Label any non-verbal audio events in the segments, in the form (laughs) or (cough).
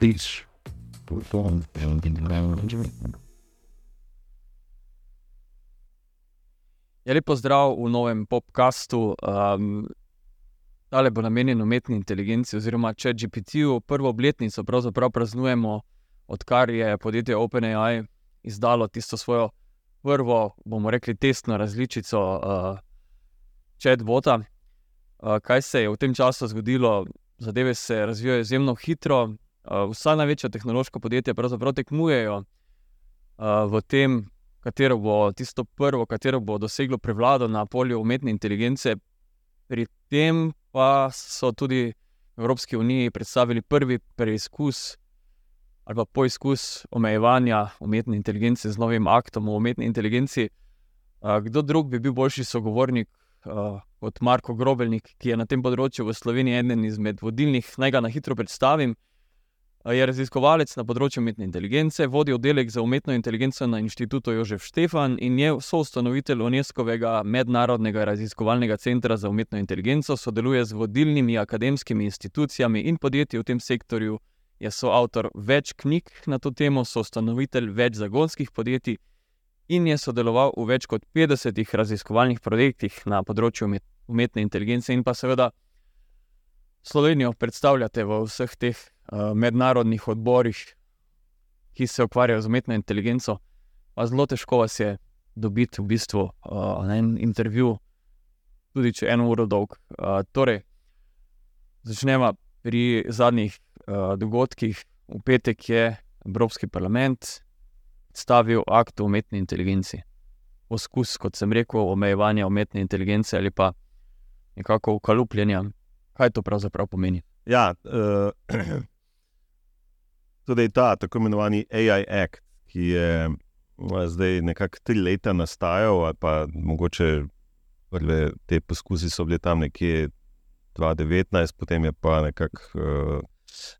Tiš. Je lepo zdrav v novem podkastu. Um, Tale bo namenjen umetni inteligenci, oziroma če GPT-ju prvo obletnico pravzaprav praznujemo, odkar je podjetje OpenAI izdalo tisto svojo prvo, bomo rekli, testno različico uh, chatbota. Uh, kaj se je v tem času zgodilo? Zadeve se razvijajo izjemno hitro. Uh, vsa največja tehnološka podjetja pravzaprav tekmujejo uh, v tem, katero bo tisto prvo, katero bo doseglo prevlado na polju umetne inteligence. Pri tem pa so tudi v Evropski uniji predstavili prvi preizkus ali pa poizkus omejevanja umetne inteligence z novim aktom o umetni inteligenci. Kdo drug bi bil boljši sogovornik kot Marko Grobelnik, ki je na tem področju v Sloveniji eden izmed vodilnih, naj ga na hitro predstavim. Je raziskovalec na področju umetne inteligence, vodi oddelek za umetno inteligenco na inštitutu Jožef Štefan in je soustanovitelj UNESCO-vega mednarodnega raziskovalnega centra za umetno inteligenco, sodeluje z vodilnimi akademskimi institucijami in podjetji v tem sektorju je soavtor več knjig na to temo, soustanovitelj več zagonskih podjetij in je sodeloval v več kot 50 raziskovalnih projektih na področju umetne inteligence, in pa seveda Slovenijo predstavljate v vseh teh uh, mednarodnih odborih, ki se ukvarjajo z umetno inteligenco. Pa zelo težko vas je dobiti v bistvu uh, na en intervju, tudi če je eno uro dolg. Uh, torej, začnemo pri zadnjih uh, dogodkih. V petek je Evropski parlament stavil akt o umetni inteligenci. Poskus, kot sem rekel, omejevanja umetne inteligence ali pa nekako ukalupljenja. Kaj to pravzaprav pomeni? Ja, uh, tudi (clears throat) ta tako imenovani AI Act, ki je uh, zdaj nekako tri leta nastajal, ali pa mogoče prve te poskusi so bili tam nekje 2019, potem je pa nekako. Uh,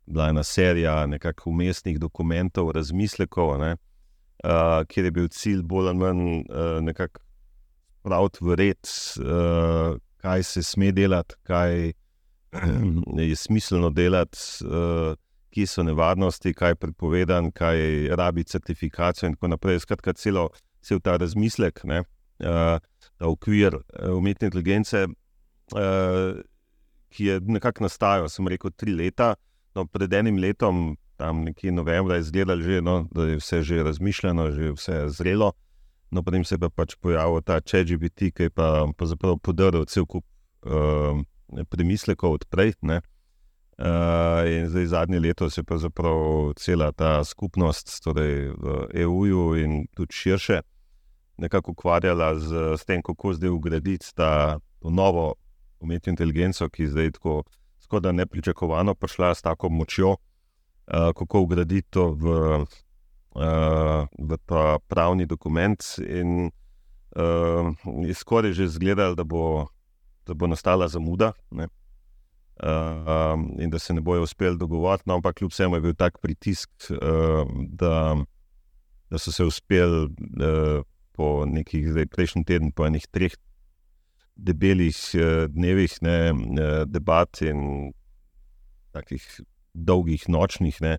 bila ena serija nekakšnih umestnih dokumentov, razmislekov, ne, uh, kjer je bil cilj bolj ali manj uh, nekako praviti v red, uh, kaj se sme delati, kaj (clears throat) je smiselno delati. Ki so nevarnosti, kaj je prepovedan, kaj je rabi certifikacijo, in tako naprej. Skratka, celo, cel ta razmislek, ne, uh, ta okvir uh, umetne inteligence, uh, ki je nekako nastajal, sem rekel, tri leta, No, pred enim letom, tam nekje novembra, je izgledalo, no, da je vse že razmišljeno, že vse zrelo. No, potem se je pa pač pojavil ta ChatGPT, ki je pa podaril cel kup uh, premislekov odprej. Uh, in zdaj zadnje leto se je pa zapravo cela ta skupnost, torej v EU-ju in tudi širše, nekako ukvarjala z, z tem, kako zdaj ugraditi ta novo umetno inteligenco, ki zdaj tako da nepričakovano prišla s tako močjo, uh, kako ugraditi to v, uh, v ta pravni dokument. In uh, je skoraj že izgledalo, da, da bo nastala zamuda. Ne? Uh, in da se ne bojo uspeli dogovoriti, no, ampak kljub vsemu je bil tak pritisk, uh, da, da so se uspeli uh, po nekih, zdaj prejšnji teden, po enih treh debelih uh, dnevih ne, uh, debat in takih dolgih nočnih. Ne,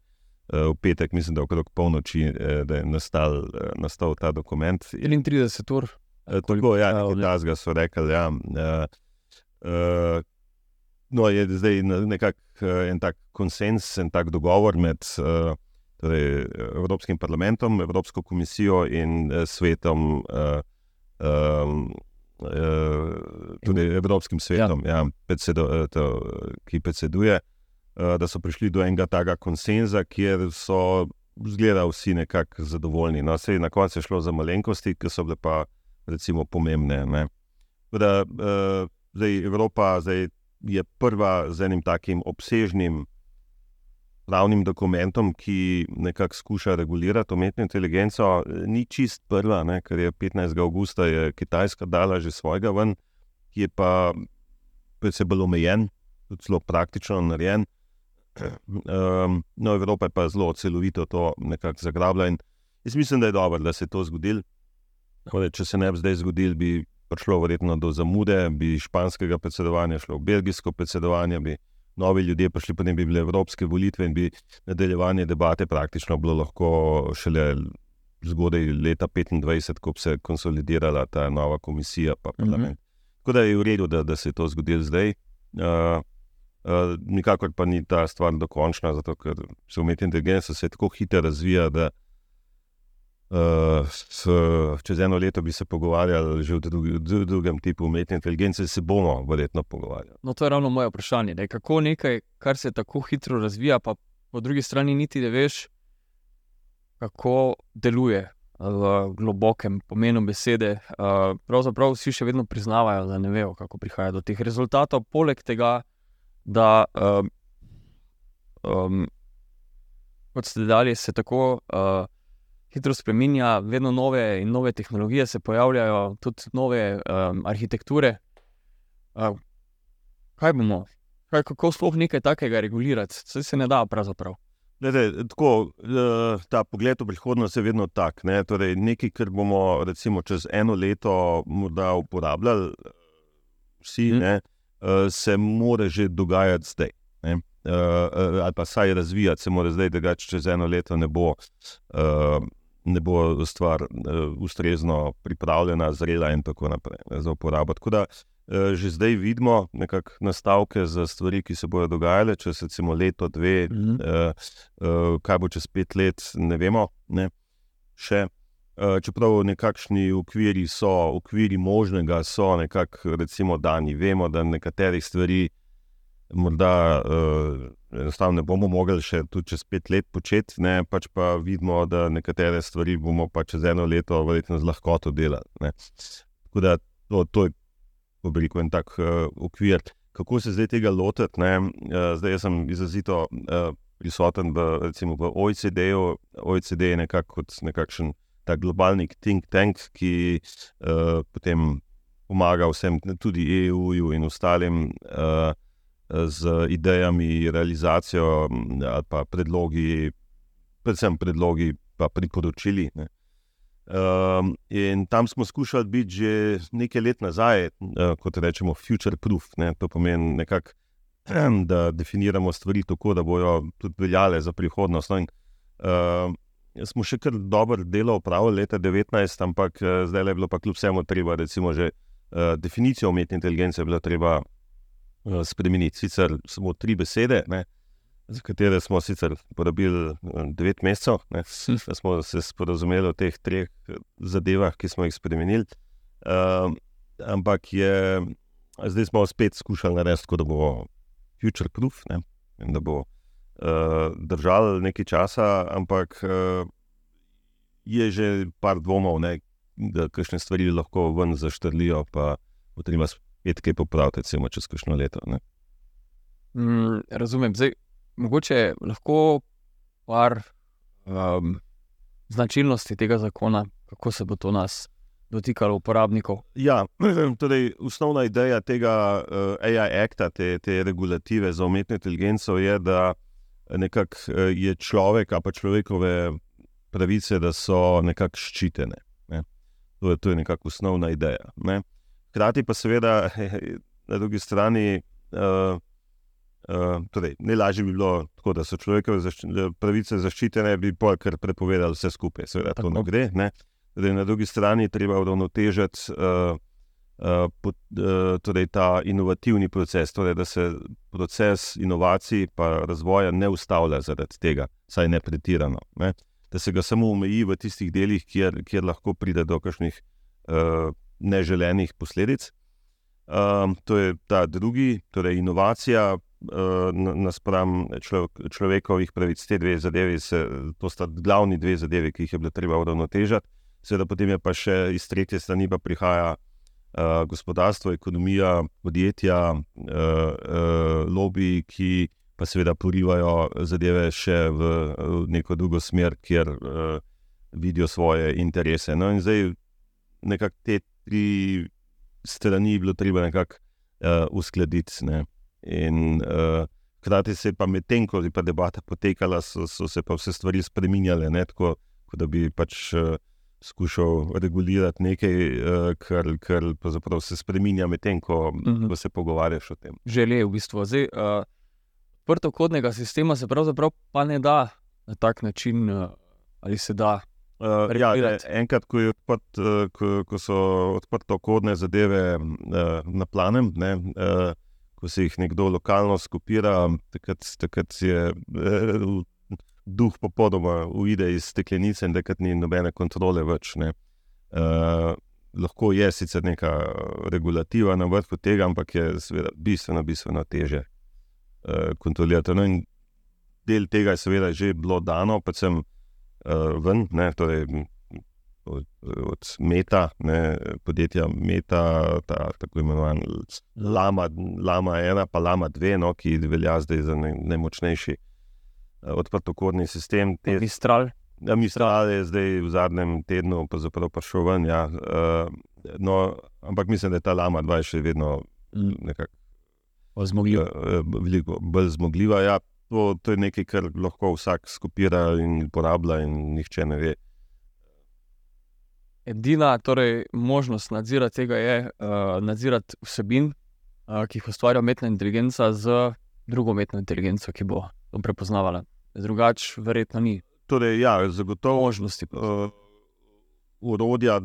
v petek, mislim, da je okrog polnoči, uh, da je nastal, uh, nastal ta dokument. 31 ur. Uh, tako, ja, nekaj tasga so rekli. Ja, uh, uh, no, je zdaj nekako uh, en tak konsens, en tak dogovor med. Uh, Torej, Evropskim parlamentom, Evropsko komisijo in svetom, uh, um, Eh, tudi Evropskim svetom, ja. Ja, predsedo, eh, to, ki predseduje, eh, da so prišli do enega takega konsenza, kjer so zgleda vsi nekako zadovoljni. No, sej, na koncu je šlo za malenkosti, ki so bile pa recimo pomembne. Da, zdaj, Evropa zdaj je prva z enim takim obsežnim pravnim dokumentom, ki nekako skuša regulirati umetno inteligenco, ni čist prva, ne, ker je 15. augusta je Kitajska dala že svojega ven, ki je pa predvsem bolj omejen, tudi zelo praktično narejen. Um, no, Evropa je pa zelo celovito to nekako zagrabila in jaz mislim, da je dobro, da se je to zgodilo. Če se ne bi zdaj zgodil, bi prišlo verjetno do zamude, bi španskega predsedovanja šlo v belgijsko predsedovanje, bi novi ljudje prišli, potem bi bile evropske volitve in bi nadaljevanje debate praktično bilo lahko šele zgodaj leta 2025, ko bi se konsolidirala ta nova komisija pa parlament. Mm -hmm. Tako da je v redu, da, da se je to zgodilo zdaj. Uh, uh, nikakor pa ni ta stvar dokončna, zato ker se umetna inteligenca se tako hitro razvija, da uh, s, čez eno leto bi se pogovarjali že o drugi, drugem tipu umetne inteligence, se bomo verjetno pogovarjali. No, to je ravno moje vprašanje. Ne? Kako nekaj, kar se tako hitro razvija, pa po drugi strani niti ne veš, kako deluje. V globokem pomenu besede, pravzaprav vsi še vedno priznavajo, da ne vejo, kako prihaja do teh rezultatov. Poleg tega, da, um, kot ste dali, se tako uh, hitro spremenja, vedno nove in nove tehnologije se pojavljajo, tudi nove um, arhitekture. Uh, kaj bomo, kaj, kako sploh nekaj takega regulirati, vse se ne da, pravzaprav. Lede, tako, ta pogled v prihodnost je vedno tak. Ne? Torej, nekaj, kar bomo recimo, čez eno leto morda uporabljali, vsi, hmm. ne, se mora že dogajati zdaj. Ne? Ali pa saj razvijati se mora zdaj, da čez eno leto ne bo ne bo stvar uh, ustrezno pripravljena, zrela in tako naprej ne, za uporabo. Tako da uh, že zdaj vidimo nekakšne nastavke za stvari, ki se bodo dogajale čez recimo leto, dve, mm -hmm. uh, uh, kaj bo čez pet let, ne vemo. Ne, še. Uh, čeprav nekakšni okviri so, okviri možnega so nekako dani. Vemo, da nekaterih stvari morda uh, enostavno ne bomo mogli še čez pet let početi, ne, pač pa vidimo, da nekatere stvari bomo pa čez eno leto verjetno z lahkoto delali. Ne. Tako da to, to je, po veliko, en tak uh, okvir. Kako se zdaj tega lotiti? Uh, zdaj sem izrazito uh, prisoten v, recimo, v OECD-u. OECD je nekako kot nekakšen tak globalni think tank, ki uh, potem pomaga vsem, tudi EU-ju in ostalim. Uh, z idejami, realizacijo ali pa predlogi, predvsem predlogi, pa priporočili. Ne. Um, in tam smo skušali biti že nekaj let nazaj, uh, kot rečemo, future proof. Ne. To pomeni, nekak, (clears throat) da definiramo stvari tako, da bodo tudi veljale za prihodnost. No, in, uh, smo še kar dobro delo upravili leta 2019, ampak uh, zdaj je bilo pa kljub vsemu treba, recimo, že uh, definicijo umetne inteligence je bilo treba Eh, spremeniti. Sicer samo tri besede, ne, za katere smo sicer porabili eh, devet mesecev, ne, (laughs) da smo se sporozumeli o teh treh eh, zadevah, ki smo jih spremenili. Uh, ampak je, zdaj smo spet skušali narediti tako, da bo future proof ne, in da bo uh, držal nekaj časa, ampak uh, je že par dvomov, ne, da kakšne stvari lahko ven zaštrlijo, pa bo treba je tukaj popraviti, recimo, čez kakšno leto. Mm, razumem. Zdaj, mogoče lahko par um, značilnosti tega zakona, kako se bo to nas dotikalo uporabnikov. Ja, (clears throat) torej, osnovna ideja tega uh, AI akta, te, te regulative za umetno inteligenco, je, da nekak, uh, je človek, pa človekove pravice, da so nekako ščitene. Ne? To je, je nekako osnovna ideja. Ne? Hkrati pa seveda (laughs) na drugi strani, uh, uh, torej, ne lažje bi bilo tako, da so človekove zašči pravice zaščitene, bi pa kar prepovedali vse skupaj. Seveda to ne gre. Ne? Torej, na drugi strani treba uravnotežiti uh, uh, uh, torej, ta inovativni proces, torej, da se proces inovacij in razvoja ne ustavlja zaradi tega, saj ne pretirano. Ne? Da se ga samo omeji v tistih delih, kjer, kjer lahko pride do kakšnih. Uh, neželenih posledic. Um, to je ta drugi, torej inovacija uh, naspram človek, človekovih pravic. Te dve zadevi, se, to sta glavni dve zadevi, ki jih je bilo treba uravnotežiti. Seveda, potem je pa še iz tretje strani prihaja uh, gospodarstvo, ekonomija, podjetja, uh, uh, lobiji, ki pa seveda porivajo zadeve še v, v neko drugo smer, kjer uh, vidijo svoje interese. No, in zdaj nekako te tri strani bilo treba nekako uh, uskladiti. Ne. In uh, hkrati se je pa medtem, ko je debata potekala, so, so se pa vse stvari spremenjale, ne, tako da bi pač uh, skušal regulirati nekaj, uh, kar, kar se spremenja medtem, ko, uh mhm. -huh. ko se pogovarjaš o tem. Želje v bistvu. Zdaj, uh, odprtokodnega sistema se pravzaprav pa ne da na tak način, uh, ali se da. Uh, ja, regulirati. enkrat, ko, je odprt, uh, ko, ko so odprtokodne zadeve uh, na planem, ne, uh, ko se jih nekdo lokalno skupira, takrat, takrat je uh, duh popolnoma uide iz steklenice in takrat ni nobene kontrole več. Ne. Uh, lahko je sicer neka regulativa na vrhu tega, ampak je seveda bistveno, bistveno teže uh, kontrolirati. No, del tega je seveda že bilo dano, predvsem uh, ven, ne, torej od, od Meta, ne, podjetja Meta, ta tako imenovan Lama, Lama 1, pa Lama 2, no, ki velja zdaj za ne, najmočnejši uh, odprtokorni sistem. Te, Mistral. Ja, Mistral je zdaj v zadnjem tednu prišel ven. Ja. Uh, no, ampak mislim, da je ta Lama 2 še vedno nekako Zmogljiv. uh, veliko bolj zmogljiva. Ja, to, to je nekaj, kar lahko vsak skopira in uporablja, in nihče ne ve. Edina torej, možnost nadzirati tega je uh, nadzirati vsebin, uh, ki jih ustvarja umetna inteligenca z drugo umetno inteligenco, ki bo to prepoznavala. Drugače, verjetno ni Torej, ja, zagotovo možnosti. uh, urodja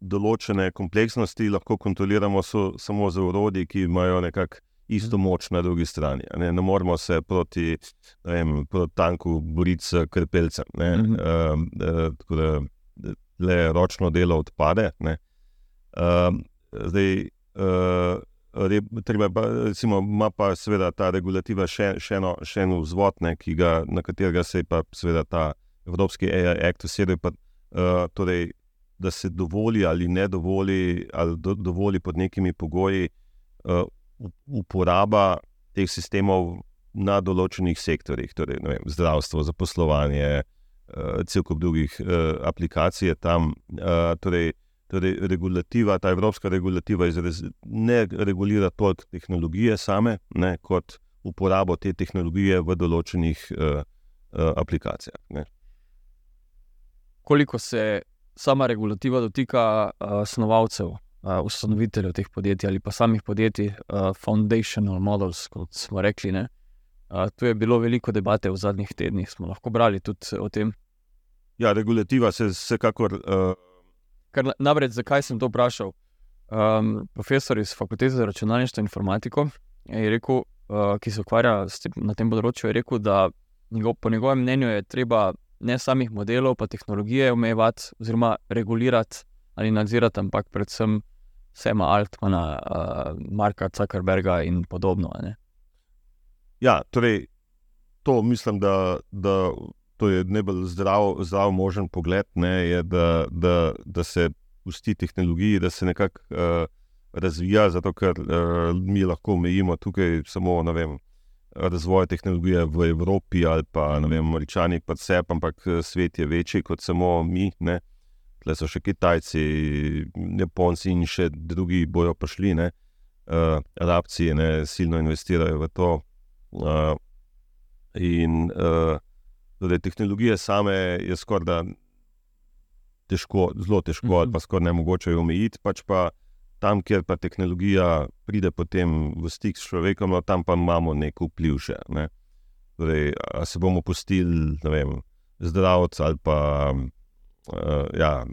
določene kompleksnosti lahko kontroliramo so, samo z urodji, ki imajo nekako isto moč na drugi strani. Ne, ne moremo se proti, vem, proti tanku boriti s krpeljcem. ne. Mhm. Um, eh, tako da le ročno delo odpade. ne. Um, zdaj, uh, re, treba pa, recimo, ima pa seveda ta regulativa še, še, eno, še en vzvod, ne, ga, na katerega se je pa seveda ta Evropski AI Act usedel, pa, uh, torej, da se dovoli ali ne dovoli, ali do, dovoli pod nekimi pogoji uh, uporaba teh sistemov na določenih sektorjih, torej vem, zdravstvo, zaposlovanje, uh, cel kup drugih uh, aplikacij je tam. Uh, torej, torej, regulativa, ta evropska regulativa izraz, ne regulira toliko tehnologije same, ne, kot uporabo te tehnologije v določenih uh, uh, aplikacijah. Ne. Koliko se sama regulativa dotika uh, snovalcev, uh, ustanoviteljev teh podjetij ali pa samih podjetij, uh, foundational models, kot smo rekli. ne. Uh, tu je bilo veliko debate v zadnjih tednih, smo lahko brali tudi o tem. Ja, regulativa se vsekakor. Uh, Ker, na- namreč, zakaj sem to vprašal? Um, profesor iz fakultete za računalništvo in informatiko, je rekel, uh, ki se ukvarja tem, na tem področju, je rekel, da njegov, po njegovem mnenju je treba ne samih modelov, pa tehnologije omejevati, oziroma regulirati ali nadzirati, ampak predvsem Sema Altmana, uh, Marka Zuckerberga in podobno. ne. Ja, torej, to mislim, da, da to je najbolj zdrav, zdrav možen pogled, ne, je, da, da, da se pusti tehnologiji, da se nekako uh, razvija, zato ker uh, mi lahko omejimo tukaj samo vem, razvoj tehnologije v Evropi ali pa vem, američani pa vse, ampak eh, svet je večji kot samo mi. Ne. Tle so še Kitajci, Japonci in še drugi bojo prišli. Ne. Uh, Arabci ne, silno investirajo v to. Uh, in uh, torej, tehnologije same je skoraj težko, zelo težko, Mhm. ali pa skoraj ne mogoče omejiti. Pač pa tam, kjer pa tehnologija pride potem v stik s človekom, no, tam pa imamo nek vpliv še. Ne. Torej, se bomo pustili, ne vem, zdravca ali pa uh, ja,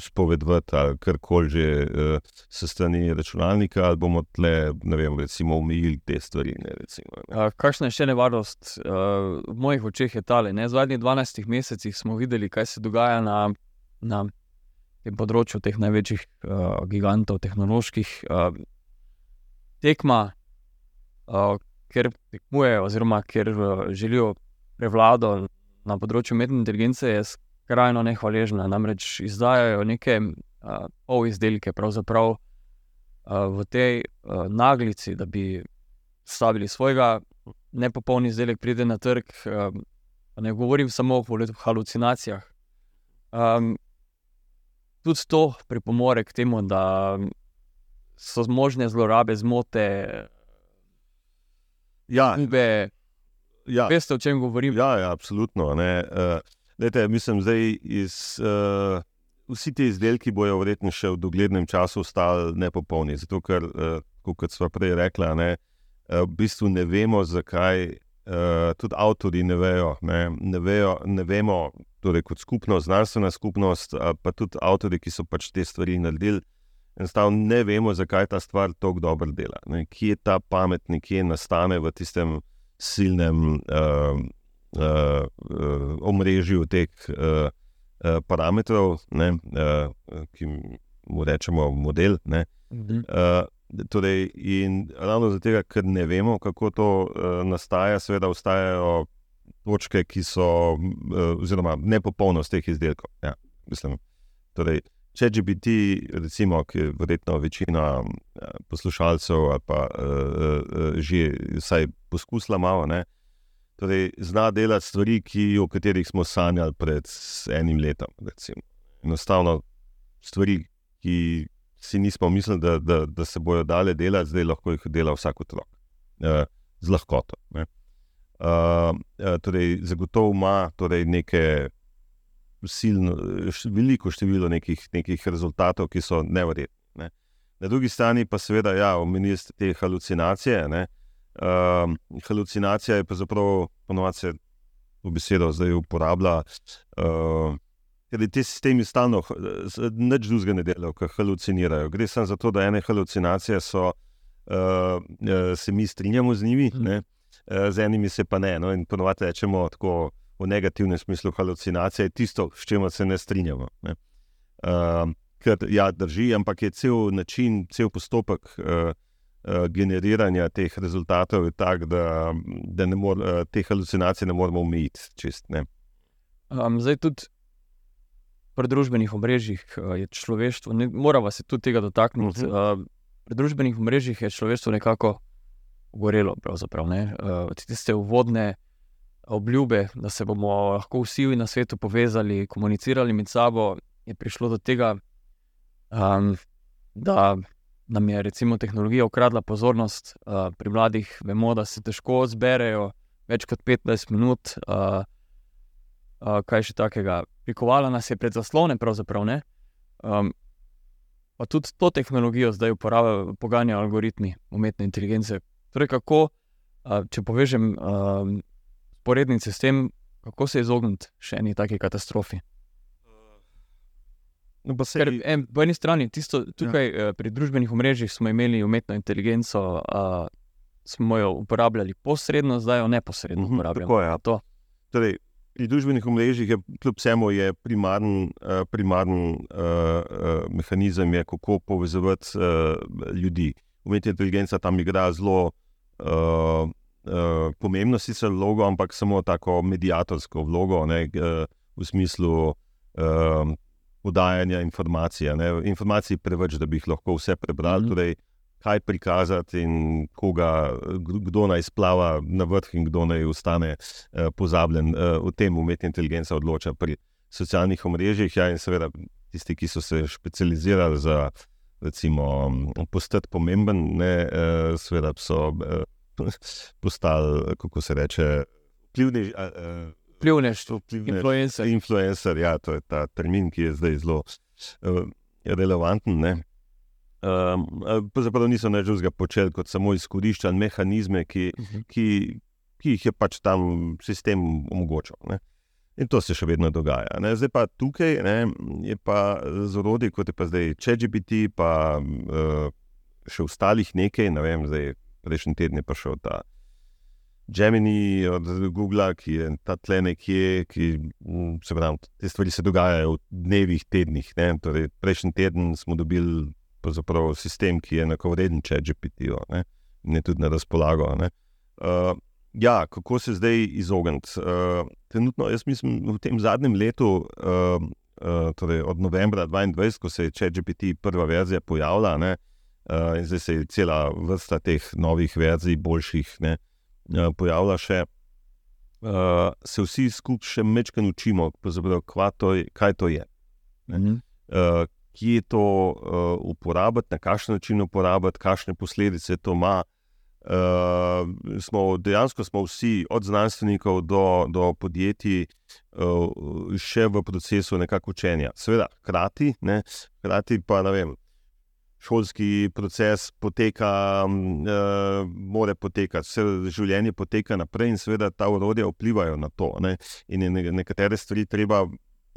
spovedovati ali karkoli že uh, s strani računalnika, ali bomo tle, ne vem, recimo omejili te stvari. Ne, recimo, ne. Uh, kakšna je še nevarnost? Uh, v mojih očeh je tale. Ne? V zadnjih 12 mesecih smo videli, kaj se dogaja na, na tem področju teh največjih uh, gigantov, tehnoloških. Uh, tekma, uh, ker tekmujejo, oziroma ker uh, želijo prevlado na področju umetne inteligence, je skrajno nehvaležna. Namreč izdajajo neke uh, polizdelke, pravzaprav uh, v tej uh, naglici, da bi stavili svojega, nepopolni izdelek pride na trg. Um, ne govorim samo o halucinacijah. Um, tudi to pripomore k temu, da so možne zlorabe, zmote, Ja, ube. ja, Veste, o čem govorim? Ja, ja absolutno. Ne. Uh, lejte, mislim, zdaj iz, uh, vsi ti izdelki bojo verjetno še v doglednem času ostali nepopolni. Zato, ker, uh, kot smo prej rekli, ne, v bistvu ne vemo, zakaj. Uh, tudi avtori ne vejo, ne, ne, vejo, ne vemo, torej kot skupnost, znanstvena skupnost, pa tudi avtori, ki so pač te stvari naredili, enostavno ne vemo, zakaj ta stvar tako dobro dela. Ne, kje ta pamet nekje nastane v tistem silnem uh, uh, uh, omrežju teh uh, uh, parametrov, ne, uh, ki mu rečemo model. Ne, uh, Torej, in ravno zato, ker ne vemo, kako to uh, nastaja, seveda, ostajajo točke, ki so, uh, oziroma nepopolnost teh izdelkov. Ja, mislim, torej, če GPT, recimo, ki je verjetno večina uh, poslušalcev ali pa uh, uh, že vsaj poskusila malo, ne, torej, zna delati stvari, ki, o katerih smo sanjali pred enim letom. Recimo. Enostavno stvari, ki si nismo mislili, da, da, da se bodo dale delati, zdaj lahko jih dela vsak otrok, uh, z lahkoto. Ne. Uh, torej, zagotovo ima torej neke silno, veliko število nekih, nekih rezultatov, ki so nevrjetni. Ne. Na drugi strani pa seveda, ja, omenili ste te halucinacije. Uh, halucinacija je pravzaprav ponovadi se v besedo zdaj uporablja. Uh, Ker ti sistemi stalno, nič drugega ne delajo, kot halucinirajo. Gre samo za to, da ene halucinacije so, uh, se mi strinjamo z njimi, mm. uh, z enimi se pa ne. No? In ponovadi rečemo tako v negativnem smislu, halucinacija je tisto, s čimer se ne strinjamo. Ne? Uh, ker ja, drži, ampak je cel način, cel postopek. Uh, Generiranja teh rezultatov je tak, da, da mor, te halucinacije ne moremo omejiti. Čist, um, zdaj, tudi pri družbenih omrežjih je človeštvo, ne, moramo se tudi tega dotakniti. Uh -huh. uh, pri družbenih omrežjih je človeštvo nekako gorelo, pravzaprav. Ne? Uh, tiste uvodne obljube, da se bomo lahko vsi na svetu povezali, komunicirali med sabo, je prišlo do tega, um, da nam je recimo tehnologija ukradla pozornost. Uh, pri mladih vemo, da se težko zberejo več kot 15 minut. Uh, uh, kaj še takega. Prikovala nas je pred zaslone, pravzaprav ne. Um, pa tudi to tehnologijo zdaj uporabljajo, poganja algoritmi umetne inteligence. Torej, kako, uh, če povežem uh, s tem, kako se izogniti še eni taki katastrofi. No, Ker, en, po eni strani, tisto, tukaj ja. pri družbenih omrežjih smo imeli umetno inteligenco, uh, smo jo uporabljali posredno, zdaj jo neposredno mhm, uporabljamo. Tako je. Ja. Torej, pri družbenih omrežjih je kljub vsemu primarni uh, primarn, uh, uh, mehanizem, je, kako povezati uh, ljudi. Umetna inteligenca tam igra zelo uh, uh, pomembno, sicer vlogo, ampak samo tako medijatorsko vlogo, ne, uh, v smislu. Uh, Podajanja informacij. Informacij je preveč, da bi jih lahko vse prebrali. Mm torej, kaj prikazati in koga, kdo naj splava na vrh in kdo naj ostane uh, pozabljen. Uh, o tem umetna inteligenca odloča pri socialnih omrežjih. Ja, in seveda tisti, ki so se specializirali za recimo, postati pomemben, ne, uh, seveda so uh, (laughs) postali, kako se reče, vplivni. Uh, Vplivneštvo, influencer. Influencer, ja, to je ta termin, ki je zdaj zelo uh, relevanten. Ne. Um, pravzaprav niso nič drugega počeli, kot samo izkoriščali mehanizme, ki, uh mhm. -huh. ki, ki jih je pač tam sistem omogočal. Ne. In to se še vedno dogaja. Ne. Zdaj pa tukaj ne, je pa z orodji, kot je pa zdaj ChatGPT, pa uh, še ostalih nekaj. Ne vem, zdaj prejšnji teden je prišel ta Gemini od Google, ki je ta tle nekje, ki se pravi, te stvari se dogajajo v dnevih, tednih. Torej, prejšnji teden smo dobili sistem, ki je enako vreden, če že pitijo, in je tudi na razpolago. Uh, ja, kako se zdaj izogniti? Uh, trenutno, jaz mislim, v tem zadnjem letu, uh, uh, torej od novembra 2022, ko se je ChatGPT prva verzija pojavila, ne, uh, in zdaj se je cela vrsta teh novih verzij, boljših, ne, uh, pojavila še. Uh, se vsi skupaj še mečkaj učimo, to je. Kaj to je mm -hmm. uh, kje to uh, uporabiti, na kakšen način uporabiti, kakšne posledice to ima. Uh, smo, dejansko smo vsi, od znanstvenikov do, do podjetij, uh, še v procesu nekakšnega učenja. Seveda, hkrati, ne, hkrati pa ne vem. Šolski proces poteka, uh, more potekati, vse življenje poteka naprej, in seveda ta urodja vplivajo na to. Ne? In je nekatere stvari treba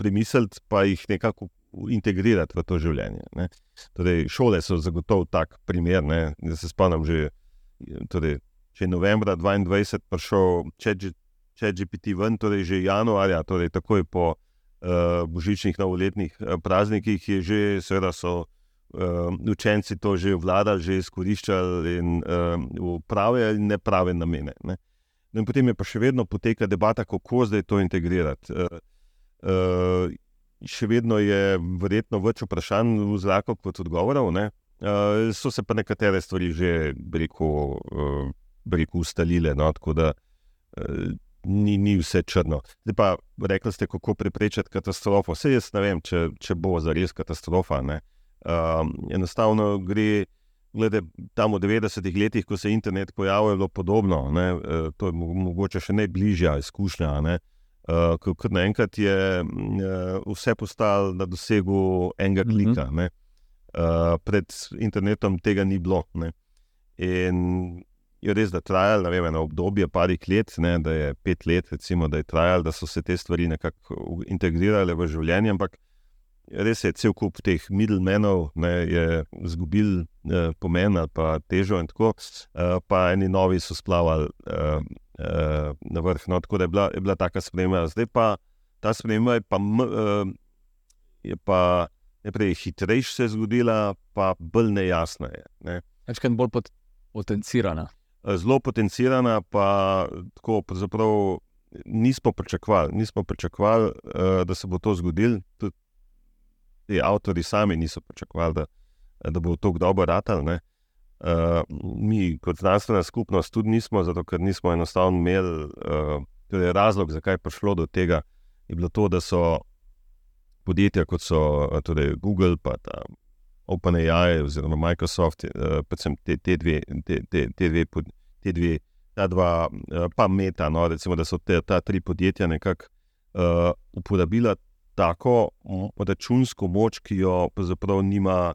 premisliti, pa jih nekako integrirati v to življenje. Torej, šole so zagotovo tak primer. Ne? Da se spomnim, že torej, če je novembra 2022 prišel če GPT ven, torej že januarja, torej takoj po uh, božičnih novoletnih uh, praznikih, je že, seveda so uh, učenci to že vladali, že izkoriščali in uh, v prave in neprave namene. Ne. No in potem je pa še vedno poteka debata, kako zdaj to integrirati. Uh, uh, še vedno je verjetno več vprašanj v zraku kot odgovorov. Uh, so se pa nekatere stvari že rekel, uh, rekel ustalile. No, tako da uh, ni, ni vse črno. Zdaj pa rekli ste, kako preprečiti katastrofo. Vse jaz ne vem, če, če bo zares katastrofa. Ne. Um, enostavno gre, glede tam v 90-ih letih, ko se je internet pojavil, je bilo podobno. Ne, uh, to je mogoče še najbližja izkušnja. Ne, uh, Ker naenkrat je uh, vse postalo na dosegu enega mhm. klika. Mm -hmm. uh, pred internetom tega ni bilo. Ne. In je res, da je trajalo eno obdobje, parih let, ne, da je pet let, recimo, da je trajalo, da so se te stvari nekako integrirale v življenje. Ampak res je, cel kup teh middlemenov je izgubil eh, pomen ali pa težo, in tako, eh, pa eni novi so splavali eh, eh, na vrh. No, tako da je bila, je bila taka sprememba. Zdaj pa ta sprememba je pa. Eh, je pa Najprej je hitrejše se zgodila, pa bolj nejasna je. Ne. Večkrat bolj pot potencirana. Eh, zelo potencirana, pa tako pravzaprav nismo pričakovali, nismo pričakovali, uh, da se bo to zgodilo. Tudi ti avtori sami niso pričakovali, da, da bo to dobro ratal. Uh, mi, kot znanstvena skupnost, tudi nismo, zato ker nismo enostavno imeli uh, torej razlog, zakaj je prišlo do tega. Je bilo to, da so podjetja, kot so torej Google, pa OpenAI, oziroma Microsoft, uh, predvsem te, te, dve, te, te, te, dve, te dve, dva, pa Meta, no, recimo, da so te, ta tri podjetja nekako uh, uporabila tako računsko moč, ki jo pravzaprav nima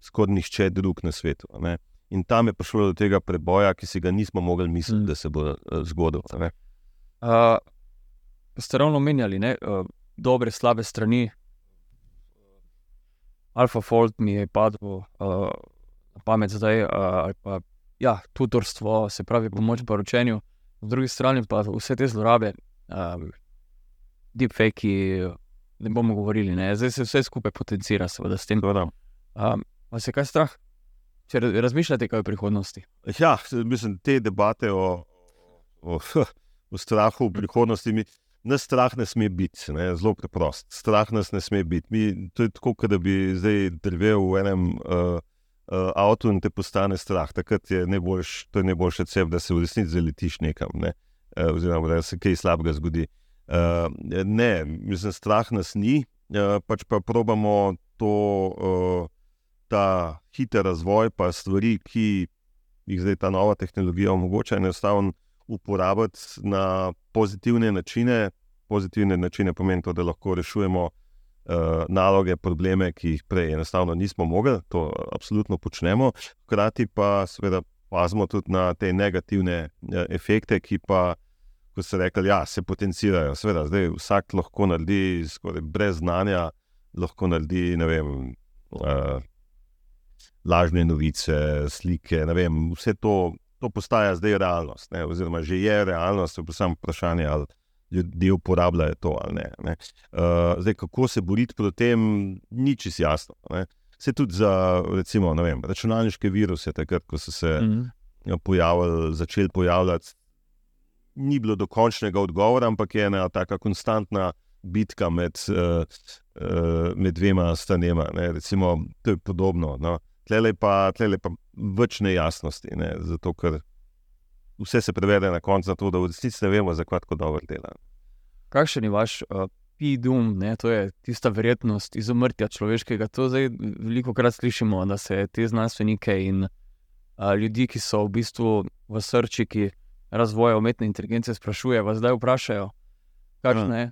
skoraj nihče drug na svetu. Ne? In tam je prišlo do tega preboja, ki si ga nismo mogli misliti, mm. da se bo uh, zgodil. Uh, ste ravno omenjali, uh, dobre, slabe strani. Alfa Fold mi je padel uh, na pamet zdaj, uh, ali pa ja, tutorstvo, se pravi pomoč pri učenju, po drugi strani pa vse te zlorabe, uh, deepfake, ne bomo govorili, ne? zdaj se vse skupaj potencira, seveda s tem. Um, Vas je kaj strah? Če razmišljate, kaj je v prihodnosti? Ja, mislim, te debate o, o, o strahu v prihodnosti. Mi, Nas strah ne sme biti, ne, zelo preprost. Strah nas ne sme biti. Mi, to je tako, da bi zdaj drvel v enem uh, uh, avtu in te postane strah. Takrat je najboljš, to je najboljše cep, da se v resnici zaletiš nekam, ne, uh, oziroma da se kaj slabega zgodi. Uh, ne, mislim, strah nas ni, uh, pač pa probamo to, uh, ta hiter razvoj, pa stvari, ki jih zdaj ta nova tehnologija omogoča, enostavno uporabiti na pozitivne načine. Pozitivne načine pomeni to, da lahko rešujemo uh, naloge, probleme, ki jih prej enostavno nismo mogli, to absolutno počnemo. Hkrati pa seveda pazimo tudi na te negativne uh, efekte, ki pa, kot ste rekli, ja, se potencirajo. Seveda, zdaj vsak lahko naredi, skoraj brez znanja, lahko naredi vem, uh, lažne novice, slike. Vem, vse to to postaja zdaj realnost, ne? oziroma že je realnost, pa samo vprašanje, ali ljudje uporabljajo to ali ne. ne? Uh, zdaj, kako se boriti proti tem, ni čisto jasno. Ne? Se tudi za recimo, vem, računalniške viruse, takrat, ko so se mm -hmm. pojavili, začeli pojavljati, ni bilo dokončnega odgovora, ampak je ena taka konstantna bitka med, uh, uh, med dvema stranema. Recimo, to je podobno. No? tlele pa, tlele pa več nejasnosti, ne? zato ker vse se prevede na koncu, zato da v resnici ne vemo, zakaj tako dobro dela. Kakšen je vaš uh, pidum, ne? to je tista verjetnost izumrtja človeškega? To zdaj veliko krat slišimo, da se te znanstvenike in uh, ljudi, ki so v bistvu v srčiki razvoja umetne inteligence, sprašujejo, vas zdaj vprašajo, kakšne. Ja.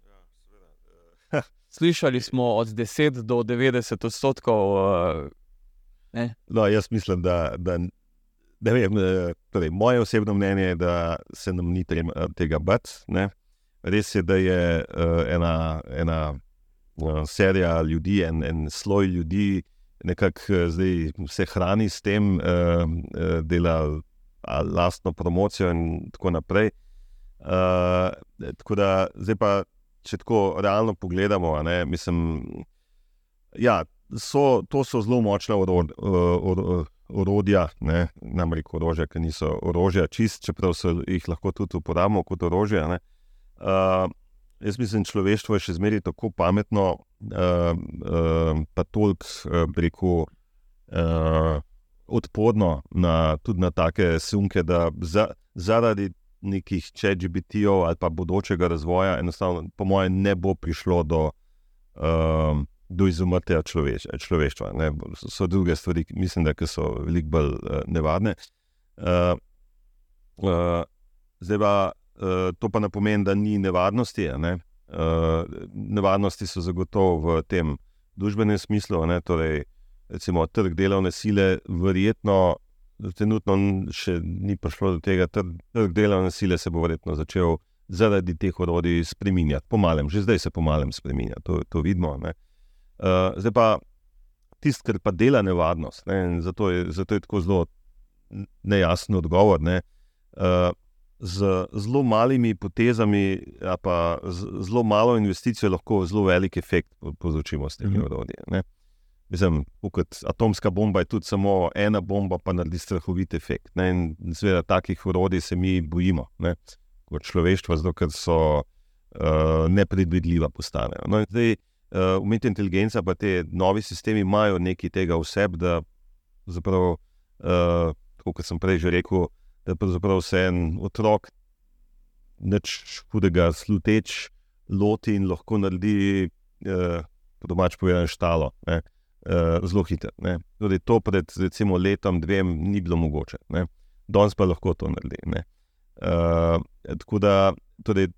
ja (laughs) Slišali smo od 10 do 90 odstotkov uh, Ne? No, jaz mislim, da, da ne vem, eh, torej, moje osebno mnenje je, da se nam ni treba tega bati. ne. Res je, da je uh, ena, ena uh, serija ljudi, en, en sloj ljudi, nekako uh, zdaj se hrani s tem, uh, uh, dela lastno promocijo in tako naprej. Uh, tako da, zdaj pa, če tako realno pogledamo, ne, mislim, ja, so, to so zelo močna orod, or, orodja, ne, namreč orožja, ki niso orožja, čist, čeprav se jih lahko tudi uporabimo kot orožje. ne. Uh, jaz mislim, človeštvo je še zmeraj tako pametno, uh, uh, pa toliko uh, preko uh, odporno na, tudi na take sunke, da za, zaradi nekih če-GBT-ov ali pa bodočega razvoja, enostavno, po mojem, ne bo prišlo do, uh, do izumrtja človeš, človeštva. Ne. So, druge stvari, mislim, da so veliko bolj uh, nevarne. Uh, uh, zdaj pa. Uh, to pa ne pomeni, da ni nevarnosti. Ne? Uh, nevarnosti so zagotovo v tem družbenem smislu. ne, Torej, recimo, trg delovne sile, verjetno, trenutno še ni prišlo do tega, trg, trg delovne sile se bo verjetno začel zaradi teh orodij spremenjati, po malem, že zdaj se po malem spremenja, to, to vidimo. ne. Uh, zdaj pa tisto, kar pa dela nevarnost, ne, zato, je, zato je tako zelo nejasen odgovor. Ne, uh, z zelo malimi potezami, pa z zelo malo investicijo, lahko zelo velik efekt po- povzročimo s temi Mhm. orodji. Mislim, kot atomska bomba je tudi samo ena bomba, pa naredi strahovit efekt. Ne? In seveda takih orodij se mi bojimo, ne? kot človeštvo, zato ker so uh, nepredvidljiva postanejo. No, in zdaj, uh, umetna inteligenca, pa te novi sistemi imajo nekaj tega v sebi, da zapravo, uh, tako kot sem prej že rekel, da pravzaprav se en otrok nič hudega sluteč loti in lahko naredi, uh, po domač povedano, štalo. Ne? Uh, zelo hitro. ne. Torej, to pred recimo letom, dvem ni bilo mogoče, ne. danes pa lahko to naredi. ne. Uh, tako da torej,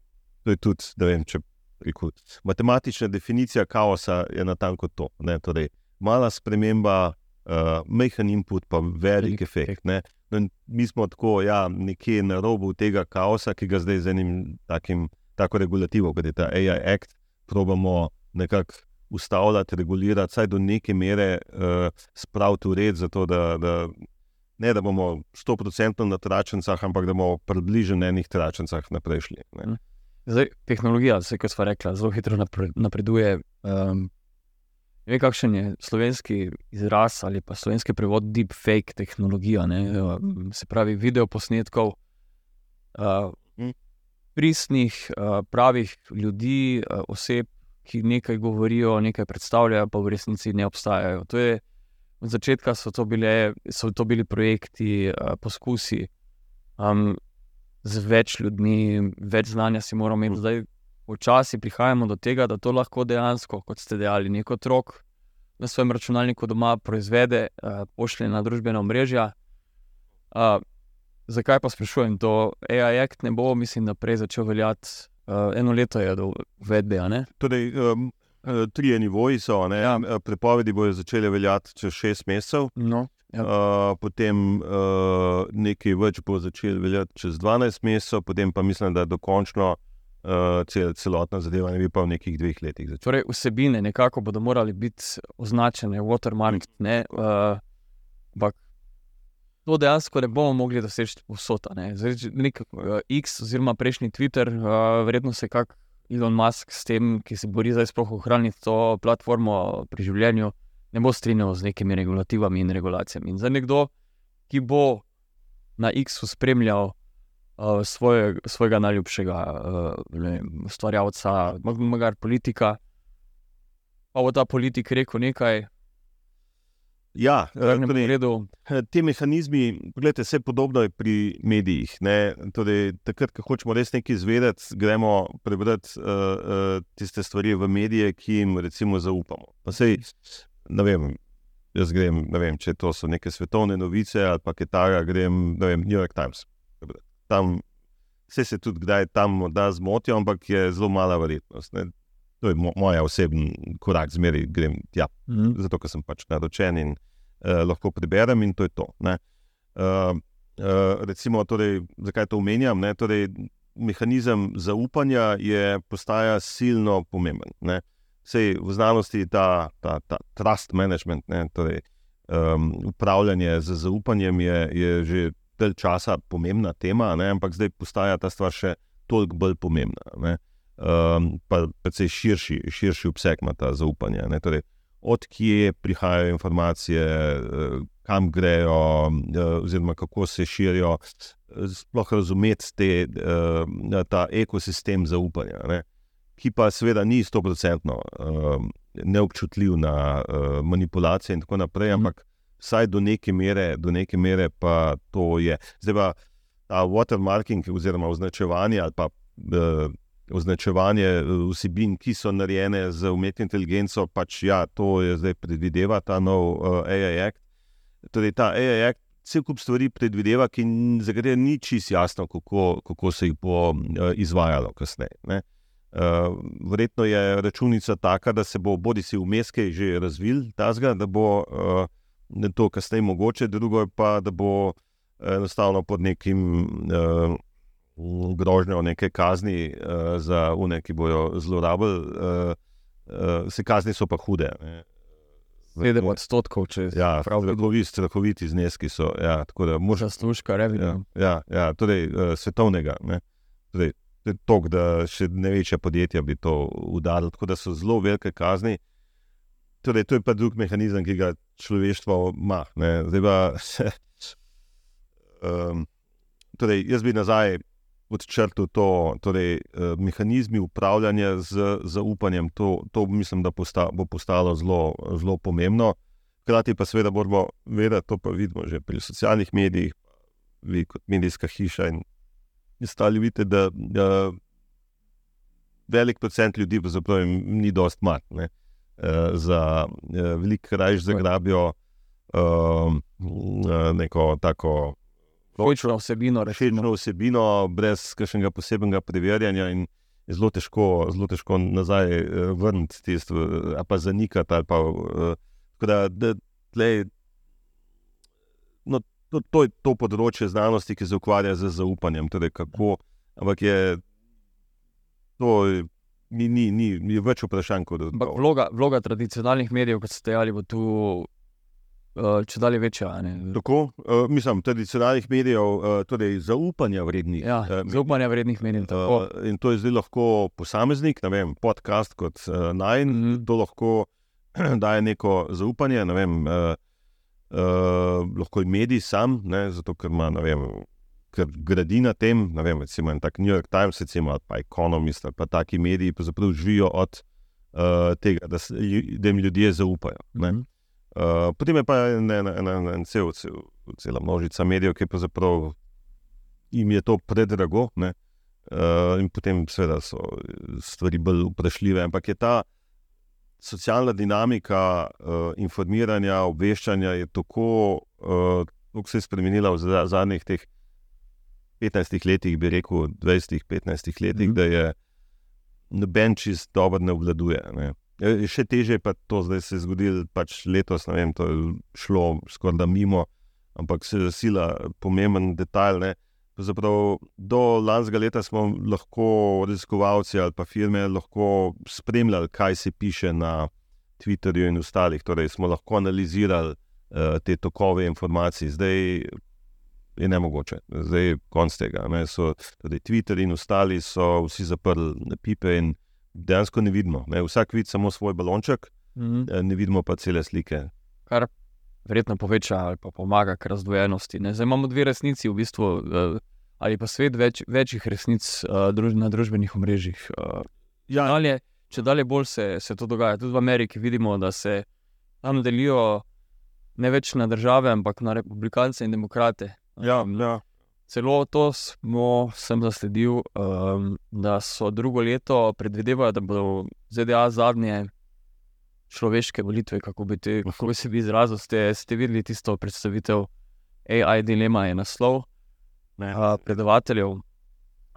to je tudi, da vem, če rekel, matematična definicija kaosa je natanko to. Ne. Torej, mala sprememba, uh, majhen input, pa velik efekt. ne. No, mi smo tako ja, nekje na robu tega kaosa, ki ga zdaj z enim takim, tako regulativo, kot je ta AI Act, probamo nekako ustavljati, regulirati, vsaj do neke mere uh, spraviti v red, zato da, da ne da bomo 100% na tračnicah, ampak da bomo približno na enih tračnicah naprej šli. Ne. Zdaj, tehnologija, vse kot smo rekli, zelo hitro napre- napreduje. Um, ne vem, kakšen je slovenski izraz ali pa slovenski prevod deepfake tehnologija. Ne? Um, Se pravi, video posnetkov uh, Mhm. pristnih, uh, pravih ljudi, uh, oseb, ki nekaj govorijo, nekaj predstavljajo, pa v resnici ne obstajajo. To je, od začetka so to, bile, so to bili projekti, poskusi. Um, z več ljudmi, več znanja si moramo imeti. Mm. Zdaj, počasi prihajamo do tega, da to lahko dejansko, kot ste dejali, nek otrok na svojem računalniku doma proizvede, uh, pošlje na družbena omrežja. Uh, zakaj pa sprašujem to? AI Act ne bo, mislim, da prej začel veljati. Uh, eno leto je do uvedbe? Torej, um, eh, trije nivoji so, ne, Ja. ja. prepovedi bodo začele veljati čez šest mesecev. No, Ja. Uh, potem uh, nekaj več bo začelo veljati čez 12 mesecev, potem pa mislim, da dokončno uh, cel, celotna zadeva ne bi pa v nekih dveh letih začela. torej, vsebine nekako bodo morali biti označene, watermark. Ne, uh, ampak to dejansko ne bomo mogli doseči povsod. a ne. Zdaj, nek uh, X, oziroma prejšnji Twitter, uh, verjetno se kak Elon Musk s tem, ki se bori zdaj sploh ohraniti to platformo pri življenju, ne bo strinjal z nekimi regulativami in regulacijami. In za nekdo, ki bo na X-u spremljal uh, svoje, svojega najljubšega uh, vem, ustvarjalca, magar politika, pa bo ta politik rekel nekaj, Ja, torej, redu. ti mehanizmi, gledajte, vse podobno je pri medijih. ne. Torej, takrat, ko hočemo res nekaj izvedeti, gremo prebrati uh, uh, tiste stvari v medije, ki jim recimo zaupamo. Pa sej, ne vem, jaz grem, ne vem, če to so neke svetovne novice ali pa takega, grem, ne vem, New York Times. Tam vse se tudi kdaj tam morda zmotijo, ampak je zelo mala verjetnost. Ne. To je mo moja osebni korak, zmeraj grem tja Mhm. zato ker sem pač naročen in uh, lahko preberem in to je to. Uh, uh, recimo, torej, zakaj to omenjam? Torej, mehanizem zaupanja je postaja silno pomemben. Ne? Sej v znanosti ta, ta, ta trust management, ne, torej, um, upravljanje z zaupanjem, je, je že del časa pomembna tema, ne, ampak zdaj postaja ta stvar še toliko bolj pomembna. Um, pa precej širši, širši obseg ima ta zaupanje. Torej, odkje prihajajo informacije, eh, kam grejo, eh, oziroma kako se širijo, sploh razumeti te, eh, ta ekosistem zaupanja. Ne? Ki pa seveda ni 100% neobčutljiv na manipulacije in tako naprej, mhm. ampak vsaj do neke mere, do neke mere pa to je. Zdaj pa ta watermarking oziroma označevanje ali pa označevanje vsebin, ki so narejene z umetno inteligenco, pač ja, to je zdaj predvideva ta nov uh, AI Act. Torej, ta AI Act cel kup stvari predvideva, ki za katere ni čisto jasno, kako, kako se jih bo uh, izvajalo kasneje. Uh, verjetno je računica taka, da se bo bodi si vmes kaj že razvil, tazga, da bo uh, to kasneje mogoče, drugo pa, da bo enostavno pod nekim uh, grožnjo neke kazni uh, za une, ki bojo zlorabili. Uh, uh, se kazni so pa hude. Sedem odstotkov, če se ja, pravi. Strahoviti zneski so. Ja, Možno služka, revijo. Ja, ja, ja, torej, uh, svetovnega. Torej, tok, da še ne večja podjetja bi to udarili. Tako da so zelo velike kazni. Torej, to je pa drug mehanizem, ki ga človeštvo ima. Zdaj pa. Um, (laughs) torej, jaz bi nazaj odčrtil to, torej, uh, mehanizmi upravljanja z zaupanjem. To, to mislim, da posta, bo postalo zelo, zelo pomembno. Hkrati pa seveda moramo vedeti, to pa vidimo že pri socialnih medijih, vi kot medijska hiša in ostali vidite, da, da velik procent ljudi pravzaprav ni dost mat. Ne? Za veliko rajš zagrabijo uh, neko tako Všečno vsebino, rešeno vsebino, brez kakšnega posebnega preverjanja, je zelo težko, zelo težko nazaj uh, vrniti te stvari, ali pa zanikati. Ali pa, uh, da, da, tlej, no, to, to je to področje znanosti, ki se ukvarja z zaupanjem. Torej kako, ampak je to. Ni, ni, ni, ni več vprašanj kot drugo. Vloga, vloga tradicionalnih medijev, kot ste dejali, bo tu če dalje večja. Tako, uh, mislim, tradicionalnih medijev, uh, torej zaupanja vrednih. Ja, uh, zaupanja vrednih medijev. Uh, in to je zdaj lahko posameznik, ne vem, podcast kot uh, naj, mm -hmm. to lahko (clears throat) daje neko zaupanje. Ne vem, uh, uh, lahko je medij sam, ne, zato ker ima. Ker gradi na tem, ne vem, recimo tak New York Times, recimo, ali pa Economist, ali pa taki mediji, pa živijo od uh, tega, da, se, da jim ljudje zaupajo. Mm -hmm. Uh, potem je pa en, en, en, en, en cel, cel, cela množica medijev, ki pravzaprav jim je to predrago. Uh, in potem, seveda, so stvari bolj vprašljive. Ampak je ta socialna dinamika uh, informiranja, obveščanja tako, uh, kako se je spremenila v zadnjih teh 15 letih, bi rekel, 20-15 letih, mm -hmm. da je noben čist dobro ne obvladuje. Ne. Ja, še teže je pa to, da se je zgodilo pač letos, ne vem, to je šlo skoraj da mimo, ampak se je sila pomemben detajl. Zaprav, do lanskega leta smo lahko raziskovalci ali pa firme lahko spremljali, kaj se piše na Twitterju in ostalih. Torej, smo lahko analizirali uh, te tokove informacij, zdaj je ne mogoče, zdaj je konc tega. So, torej, Twitter in ostali so vsi zaprli pipe in dejansko ne vidimo. Ne? Vsak vidi samo svoj balonček, mm -hmm. ne vidimo pa cele slike. Kar verjetno poveča ali pa pomaga k razdvojenosti. Zdaj imamo dve resnici, v bistvu, uh, ali pa svet več, večjih resnic uh, druž, na družbenih omrežjih. Ja. dalje, če dalje bolj se, se to dogaja, tudi v Ameriki vidimo, da se tam delijo ne več na države, ampak na republikance in demokrate. Ja, ja. Celo to smo, sem zasledil, um, da so drugo leto predvidevali, da bodo ZDA zadnje človeške volitve, kako bi, te, kako bi se bi izrazil. Ste, ste videli tisto predstavitev AI Dilema, je naslov uh, predavateljev.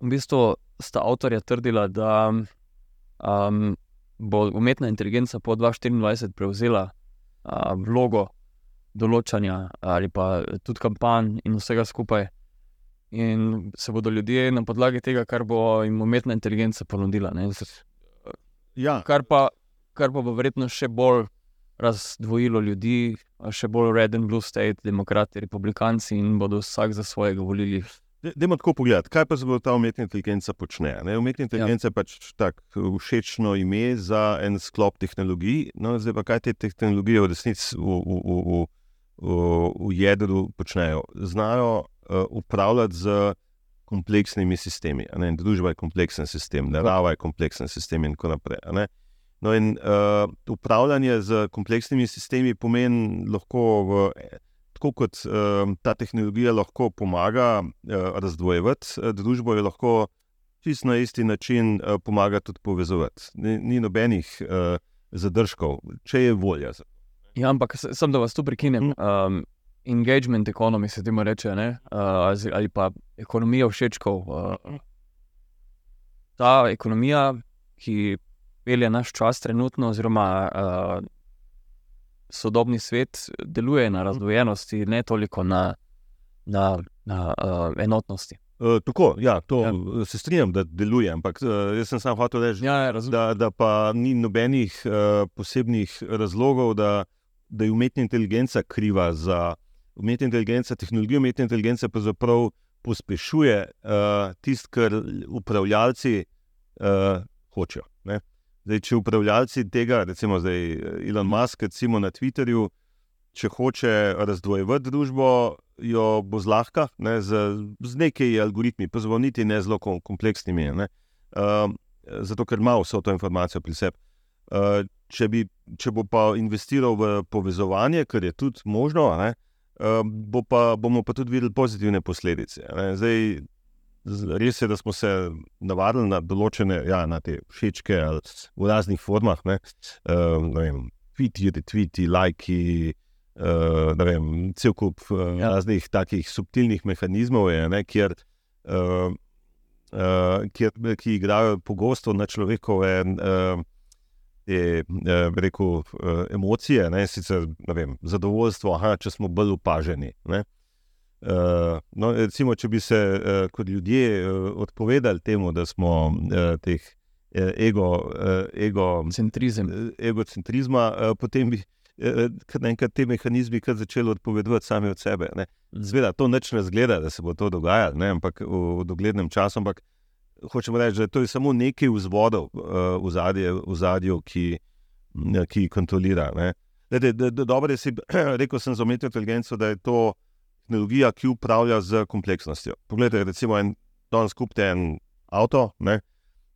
V bistvu sta avtorja trdila, da um, bo umetna inteligenca po 2024 prevzela uh, vlogo določanja ali pa tudi kampanj in vsega skupaj. In se bodo ljudje na podlagi tega, kar bo jim umetna inteligenca ponudila. Ne? Ja, Kar pa, kar pa bo verjetno še bolj razdvojilo ljudi, še bolj red and blue state, demokrati, republikanci in bodo vsak za svojega volili. Dajmo tako pogledati, kaj pa zelo ta umetna inteligenca počne. Ne? Umetna inteligenca ja. je pač tako všečno ime za en sklop tehnologij. No, zdaj pa kaj te tehnologije v resnici v, v, v, v, v, v jedru počnejo? Znajo upravljati z kompleksnimi sistemi. Družba je kompleksen sistem, narava je kompleksen sistem in tako naprej. No, in uh, upravljanje z kompleksnimi sistemi pomeni lahko v. Tako kot uh, ta tehnologija lahko pomaga uh, razdvojevati uh, družbo, je lahko čisto na isti način uh, pomaga tudi povezovati. Ni, ni nobenih uh, zadržkov, če je volja. Ja, ampak sem da vas tu prekinem. Um, engagement economy se temu reče, ne? uh, ali pa ekonomija všečkov. Uh, ta ekonomija, ki pelje naš čas trenutno, oziroma uh, sodobni svet, deluje na razdvojenosti, ne toliko na, na, na uh, enotnosti. Uh, tako, ja, to Ja. ja. se strinjam, da deluje, ampak uh, jaz sem samo hotel reči, Ja, razumem. da, da pa ni nobenih uh, posebnih razlogov, da, da je umetna inteligenca kriva za umetno inteligenco. Tehnologija umetne inteligence pravzaprav pospešuje uh, tisto, kar upravljalci uh, hočejo. ne. Zdaj, če upravljalci tega, recimo zdaj eh, Elon Musk, recimo na Twitterju, če hoče razdvojevati družbo, jo bo zlahka ne, z, z nekaj algoritmi, pa zelo niti ne zelo kom- kompleksnimi. Ne. Um, zato, ker ima vso to informacijo pri sebi. Uh, če, če bo pa investiral v povezovanje, kar je tudi možno, ne, uh, bo pa, bomo pa tudi videli pozitivne posledice. Ne. Zdaj, res je, da smo se navadili na določene, ja, na te všečke v raznih formah, ne, uh, ne vem, tweeti, retweeti, lajki. Uh, vem, cel kup uh, ja. raznih takih subtilnih mehanizmov je, ne, kjer, uh, uh, kjer, ki igrajo pogosto na človekove uh, te, uh, bi rekel, uh, emocije, ne, sicer ne vem, zadovoljstvo, aha, če smo bolj opaženi. Ne. Uh, no, recimo, če bi se uh, kot ljudje uh, odpovedali temu, da smo uh, teh uh, ego, uh, ego Centrizem. eh, egocentrizma, eh, potem bi eh, kar naenkrat te mehanizmi kar začeli odpovedovati sami od sebe. ne. Zveda, to neč ne zgleda, da se bo to dogajalo, ne, ampak v, v doglednem času. Ampak hočemo reči, da to je samo nekaj vzvodov uh, v zadju, v zadju ki, m, ki kontrolira. ne. Glede, da, da, dobro je si (clears throat) rekel za umetno inteligenco, da je to tehnologija, ki upravlja z kompleksnostjo. Poglejte, recimo en danes kupite en avto, ne,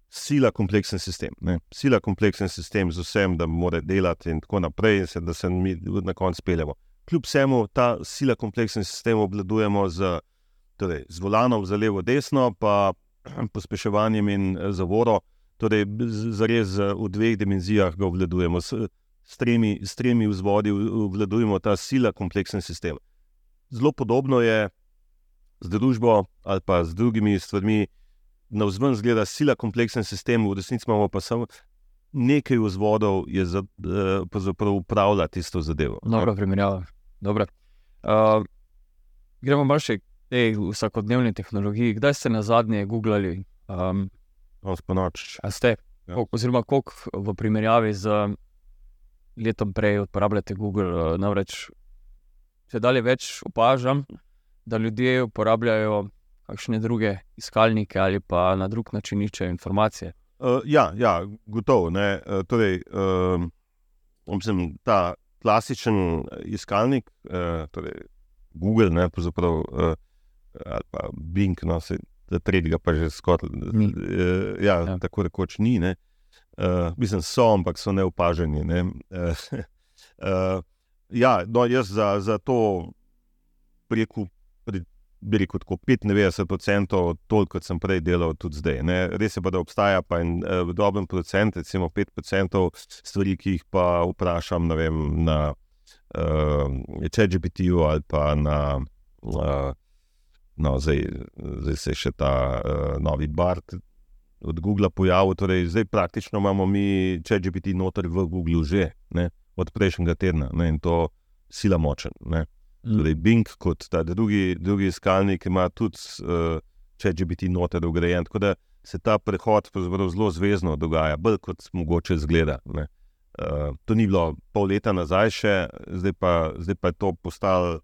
sila kompleksen sistem. Ne. Sila kompleksen sistem z vsem, da mora delati in tako naprej, in se, da se mi na koncu peljemo. Kljub vsemu ta sila kompleksen sistem obvladujemo z, torej, z volanom za levo, desno, pa pospeševanjem in eh, zavoro. Torej, zares v dveh dimenzijah ga obvladujemo. S, s, tremi, s tremi vzvodi obvladujemo ta sila kompleksen sistem. Zelo podobno je z družbo ali pa z drugimi stvarmi. Na vzven zgleda sila kompleksen sistem, v resnici imamo pa samo nekaj vzvodov, ki za, eh, pravzaprav upravlja tisto zadevo. Dobra primerjava. Dobra. Uh, gremo malo še tej vsakodnevni tehnologiji. Kdaj ste na zadnje googlali? Um, No, sponoč. a ste? Ja. Ja. Oziroma, koliko v primerjavi z letom prej uporabljate Google? Uh, namreč, če dalje več opažam, da ljudje uporabljajo kakšne druge iskalnike ali pa na drug način iščejo informacije. Uh, ja, ja, gotovo. ne. Uh, torej, uh, mislim, ta klasičen iskalnik, uh, torej Google, ne, uh, ali pa Bing, no, se, tretjega pa že skoraj. Uh, ja, Ja. ja. Tako rekoč ni. Ne. Uh, mislim, so, ampak so neopaženi. Ne. Uh, (laughs) uh, ja, no, jaz za, za to pri, bi rekel tako 95%, toliko kot sem prej delal, tudi zdaj. Ne. Res je pa, da obstaja pa en uh, dober procent, recimo 5% stvari, ki jih pa vprašam vem, na uh, ChatGPT-ju ali pa na. Uh, No, zdaj, zdaj se je še ta uh, novi Bart od Google pojavil. Torej, zdaj praktično imamo mi ChatGPT noter v Google že ne, od prejšnjega tedna. Ne, in to sila močen. Ne. Torej, Bing kot ta drugi, drugi iskalnik ima tudi uh, če že biti noter ugrajen. Tako da se ta prehod zelo zvezdno dogaja, bolj kot mogoče zgleda. Uh, to ni bilo pol leta nazaj, še, zdaj, pa, zdaj pa je to postalo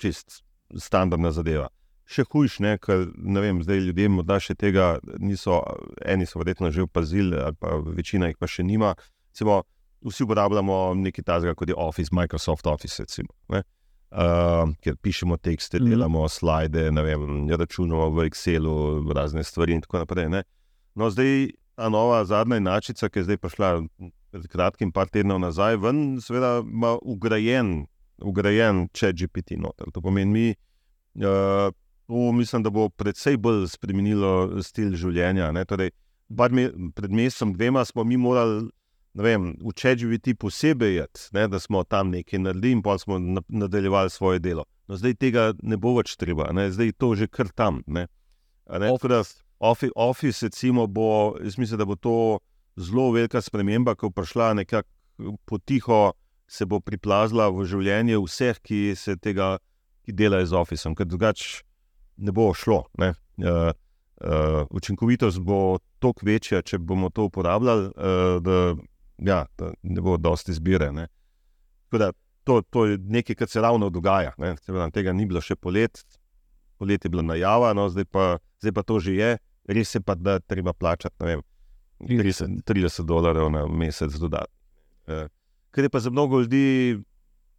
čist standardna zadeva. Še hujš, ne, ker ne vem, zdaj ljudje morda še tega niso, eni so verjetno že opazili, ali pa večina jih pa še nima. Recimo, vsi uporabljamo nekaj tajnega, kot je Office, Microsoft Office. Recimo, uh, ker pišemo tekste, mm. delamo slide, vem, računamo v Excelu, razne stvari in tako naprej. Ne? No, zdaj ta nova zadnja inačica, ki je zdaj prišla pred kratkim, par tednov nazaj, ven, seveda ima ugrajen, ugrajen če GPT noter. To pomeni, mi. Uh, To mislim, da bo predvsej bolj spremenilo stil življenja. Torej, me, pred mesecem, dvema smo mi morali vem, v ČGVT posebej jeti, ne, da smo tam nekaj naredili in pa smo nadaljevali svoje delo. No, zdaj tega ne bo več treba, ne, zdaj je to že kar tam. Ne. Ne, office. Office, office recimo, bo, mislim, da bo to zelo velika sprememba, ko bo prišla nekako potiho, se bo priplazila v življenje vseh, ki se tega ki delajo z Officem, ker drugače ne bo šlo. Ne. Uh, uh, učinkovitost bo toliko večja, če bomo to uporabljali, uh, da ja, ne bo dosti izbire. Da, to, to je nekaj, kar se ravno dogaja. Seveda, tega ni bilo še polet, polet je bila najava, no, zdaj, pa, zdaj pa to že je, res je pa, da treba plačati vem, 30, 30 dolarjev na mesec dodatno. Eh, ker je pa za mnogo ljudi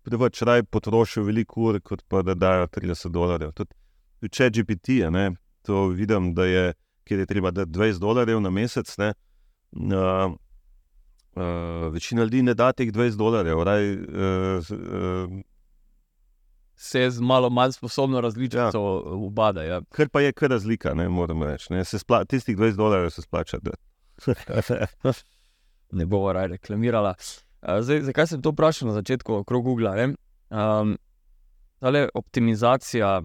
preveč raj potrošil veliko ur, kot pa da dajo 30 dolarjev. Tudi če GPT, ne, to vidim, da je, je treba dati 20 dolarjev na mesec. Ne, uh, Uh, večina ljudi ne da teh 20 dolarjev. Raj, uh, uh, Se je z malo manj sposobno različno ja. ubada. Ja. Ker pa je kar razlika, ne moremo reči. Ne. Tistih 20 dolarjev se splača. (laughs) ne bomo raje reklamirala. Zdaj, zakaj sem to vprašal na začetku, okrog Google? Um, optimizacija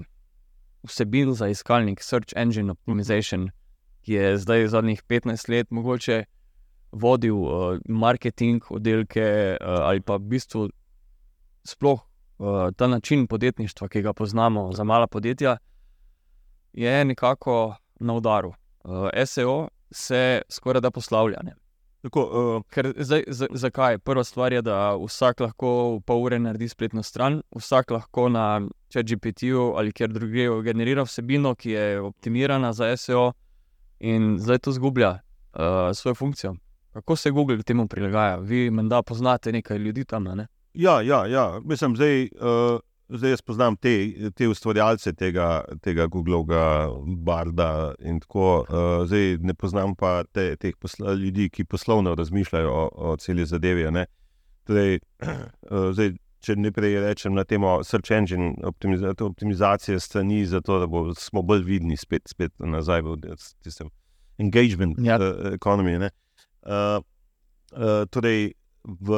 vsebin za iskalnik, Search Engine Optimization, ki je zdaj zadnjih 15 let mogoče vodil uh, marketing oddelke uh, ali pa v bistvu sploh uh, ta način podjetništva, ki ga poznamo za mala podjetja, je nekako na udaru. Uh, SEO se skoraj da poslavlja. Tako, uh, Ker, zdaj, z, zakaj? Prva stvar je, da vsak lahko v pol ure naredi spletno stran, vsak lahko na ChatGPT-ju ali kjer drugje generira vsebino, ki je optimirana za SEO, in zdaj to zgublja uh, svojo funkcijo. Kako se Google temu prilagaja? Vi, menda, poznate nekaj ljudi tam? Ne? Ja, ja, ja. Mislim, zdaj, uh, zdaj jaz poznam te, te ustvarjalce tega, tega Googlovega barda. Tako, uh, zdaj ne poznam pa te, teh posla, ljudi, ki poslovno razmišljajo o, o celi zadevi. Torej, uh, zdaj, (clears throat) če najprej rečem na temo search engine optimizacije, optimizacije strani, zato da bomo bolj vidni, spet, spet nazaj v tistem engagement ja. uh, economy. Uh, uh, torej, v,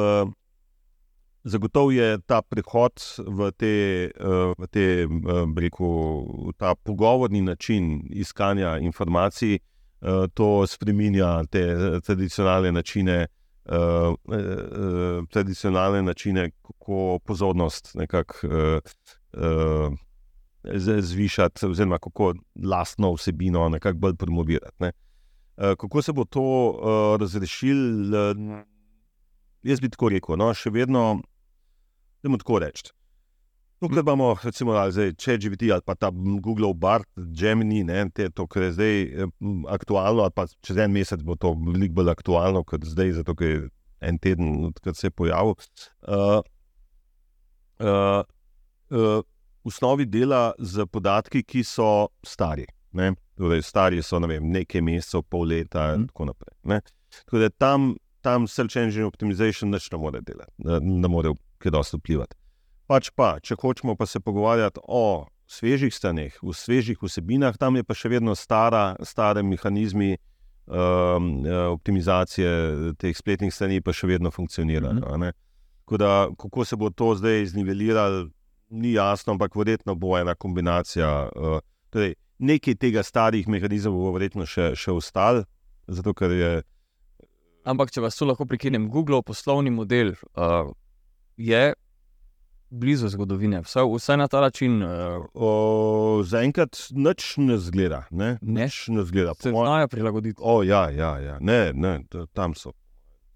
zagotovo je ta prehod v te, uh, v te uh, reku, v ta pogovorni način iskanja informacij, uh, to spremenja te tradicionalne načine. Uh, uh, tradicionalne načine, kako pozornost nekako uh, uh, zvišati, oziroma kako lastno vsebino nekako bolj promovirati. Ne. Eh, kako se bo to uh, razrešilo? Uh, jaz bi tako rekel, no, še vedno, da mu tako rečem. Tukaj imamo, recimo, če vidite, ali pa ta Google Bar, Gemini, ne, te, to, kar je zdaj aktualno, ali pa čez en mesec bo to veliko bolj aktualno kot zdaj, zato ker je en teden, odkar se je pojavil. Uh, uh, uh, v osnovi dela z podatki, ki so stari. Ne? Torej, stari so ne vem, nekaj mesecev, pol leta in mm. tako naprej. Ne? Tako da tam, tam search engine optimization neč ne more delati, ne, ne more kaj dosti vplivati. Pač pa, če hočemo pa se pogovarjati o svežih staneh, v svežih vsebinah, tam je pa še vedno stara, stare mehanizmi um, optimizacije teh spletnih strani, pa še vedno funkcionirajo. Mm -hmm. Kako se bo to zdaj izniveliralo, ni jasno, ampak verjetno bo ena kombinacija. Uh, torej, nekaj tega starih mehanizmov bo verjetno še, še ostalo. Je... Ampak, če vas tu lahko prekinem, Google poslovni model uh, je blizu zgodovine, vsaj, vsaj na ta način. Uh, Zaenkrat nič ne zgleda. Ne? Ne? Nič ne zgleda. se Po mojem- znajo prilagoditi. O, ja, ja, ja. Ne, ne, tam so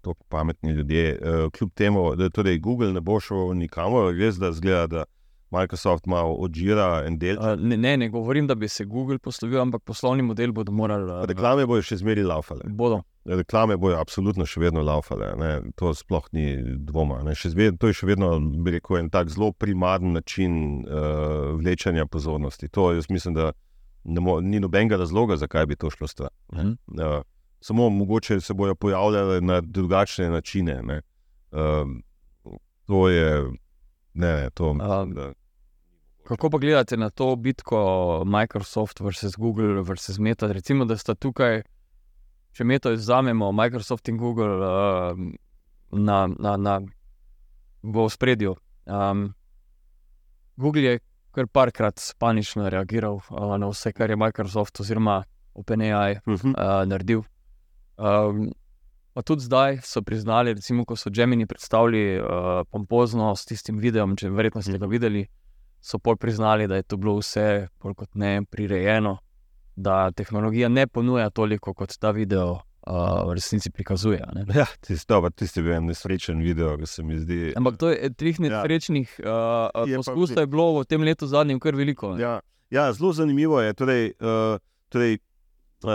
tako pametni ljudje. Uh, kljub temu, da torej Google ne bo šel nikamor, res da zgleda, da Microsoft malo odžira en del. Uh, ne, ne, ne govorim, da bi se Google poslovil, ampak poslovni model bodo morali. Uh, Reklame bojo še zmeraj laufale. bodo. Reklame bojo absolutno še vedno laufale. Ne? To sploh ni dvoma. Zmeraj, to je še vedno bi rekel, en tak zelo primaren način uh, vlečanja pozornosti. To jaz mislim, da mo, ni nobenega razloga, zakaj bi to šlo stran. Mhm. Uh, samo mogoče se bodo pojavljale na drugačne načine. Ne? Uh, to je. Ne, ne, to, Um, da, Kako pa gledate na to bitko Microsoft versus Google versus Meta? Recimo, da sta tukaj, če Meta izvzamemo, Microsoft in Google uh, na, na, na, v spredju. Um, Google je kar parkrat panično reagiral uh, na vse, kar je Microsoft oziroma OpenAI uh -huh. uh, naredil. Um, pa tudi zdaj so priznali, recimo, ko so Gemini predstavili uh, pompozno s tistim videom, če verjetno ste ga videli, so pol priznali, da je to bilo vse bolj kot ne prirejeno, da tehnologija ne ponuja toliko, kot ta video uh, v resnici prikazuje. ne. ja, tisti, dobro, tisti bil en nesrečen video, ki se mi zdi. Ampak to je teh Ja. nesrečnih uh, Je pa poskusov tudi- je bilo v tem letu zadnjem kar veliko. ne. Ja, ja, zelo zanimivo je. Torej, uh, torej, uh,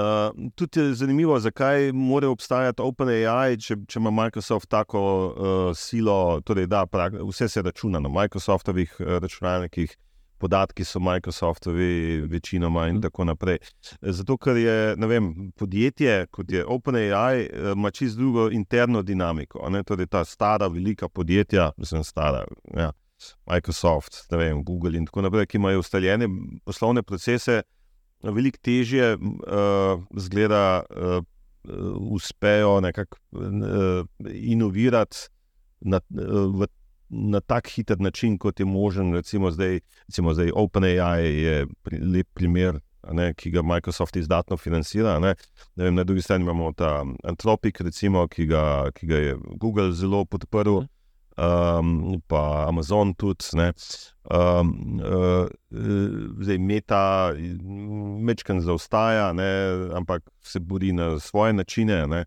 tudi je zanimivo, zakaj mora obstajati OpenAI, če, če ima Microsoft tako uh, silo. Torej, da, vse se računa na Microsoftovih uh, računalnikih. Podatki so Microsoftovi, večinoma, in Mhm. tako naprej. Zato, ker je vem, podjetje, kot je OpenAI, eh, ima čisto drugo interno dinamiko. Ne? Torej, ta stara, velika podjetja, mislim, stara. Ja. Microsoft, vem, Google in tako naprej, ki imajo ustaljene poslovne procese, veliko težje uh, zgleda, uh, uspejo nekako uh, inovirati na, uh, v, na tak hiter način, kot je možen. Recimo zdaj, recimo zdaj OpenAI je lep primer. Ne, ki ga Microsoft izdatno financira. Ne. Ne vem, na drugi strani imamo ta Anthropic, recimo, ki, ga, ki ga je Google zelo podprl, um, pa Amazon tudi. Ne. Um, uh, zdaj Meta večkrat zaostaja, ne, ampak se bori na svoje načine. Ne.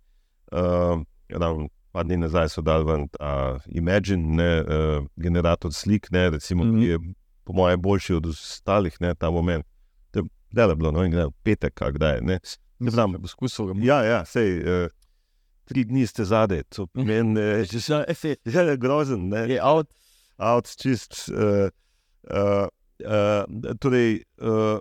Uh, ravno par dni nazaj so dali ven ta Imagine, ne, uh, generator slik, ne, recimo, mm Mhm. -hmm. ki je po mojem boljši od ostalih, ne, ta moment. To je je bilo, no, in gledaj, petek, kdaj. Ne. Ne znam, Poskusil ga bom. Ja, ja, sej, uh, tri dni ste zadaj, to pomeni, eh, že se je ja, grozen, ne, Je out. out, čist. Uh, uh, uh, torej, uh,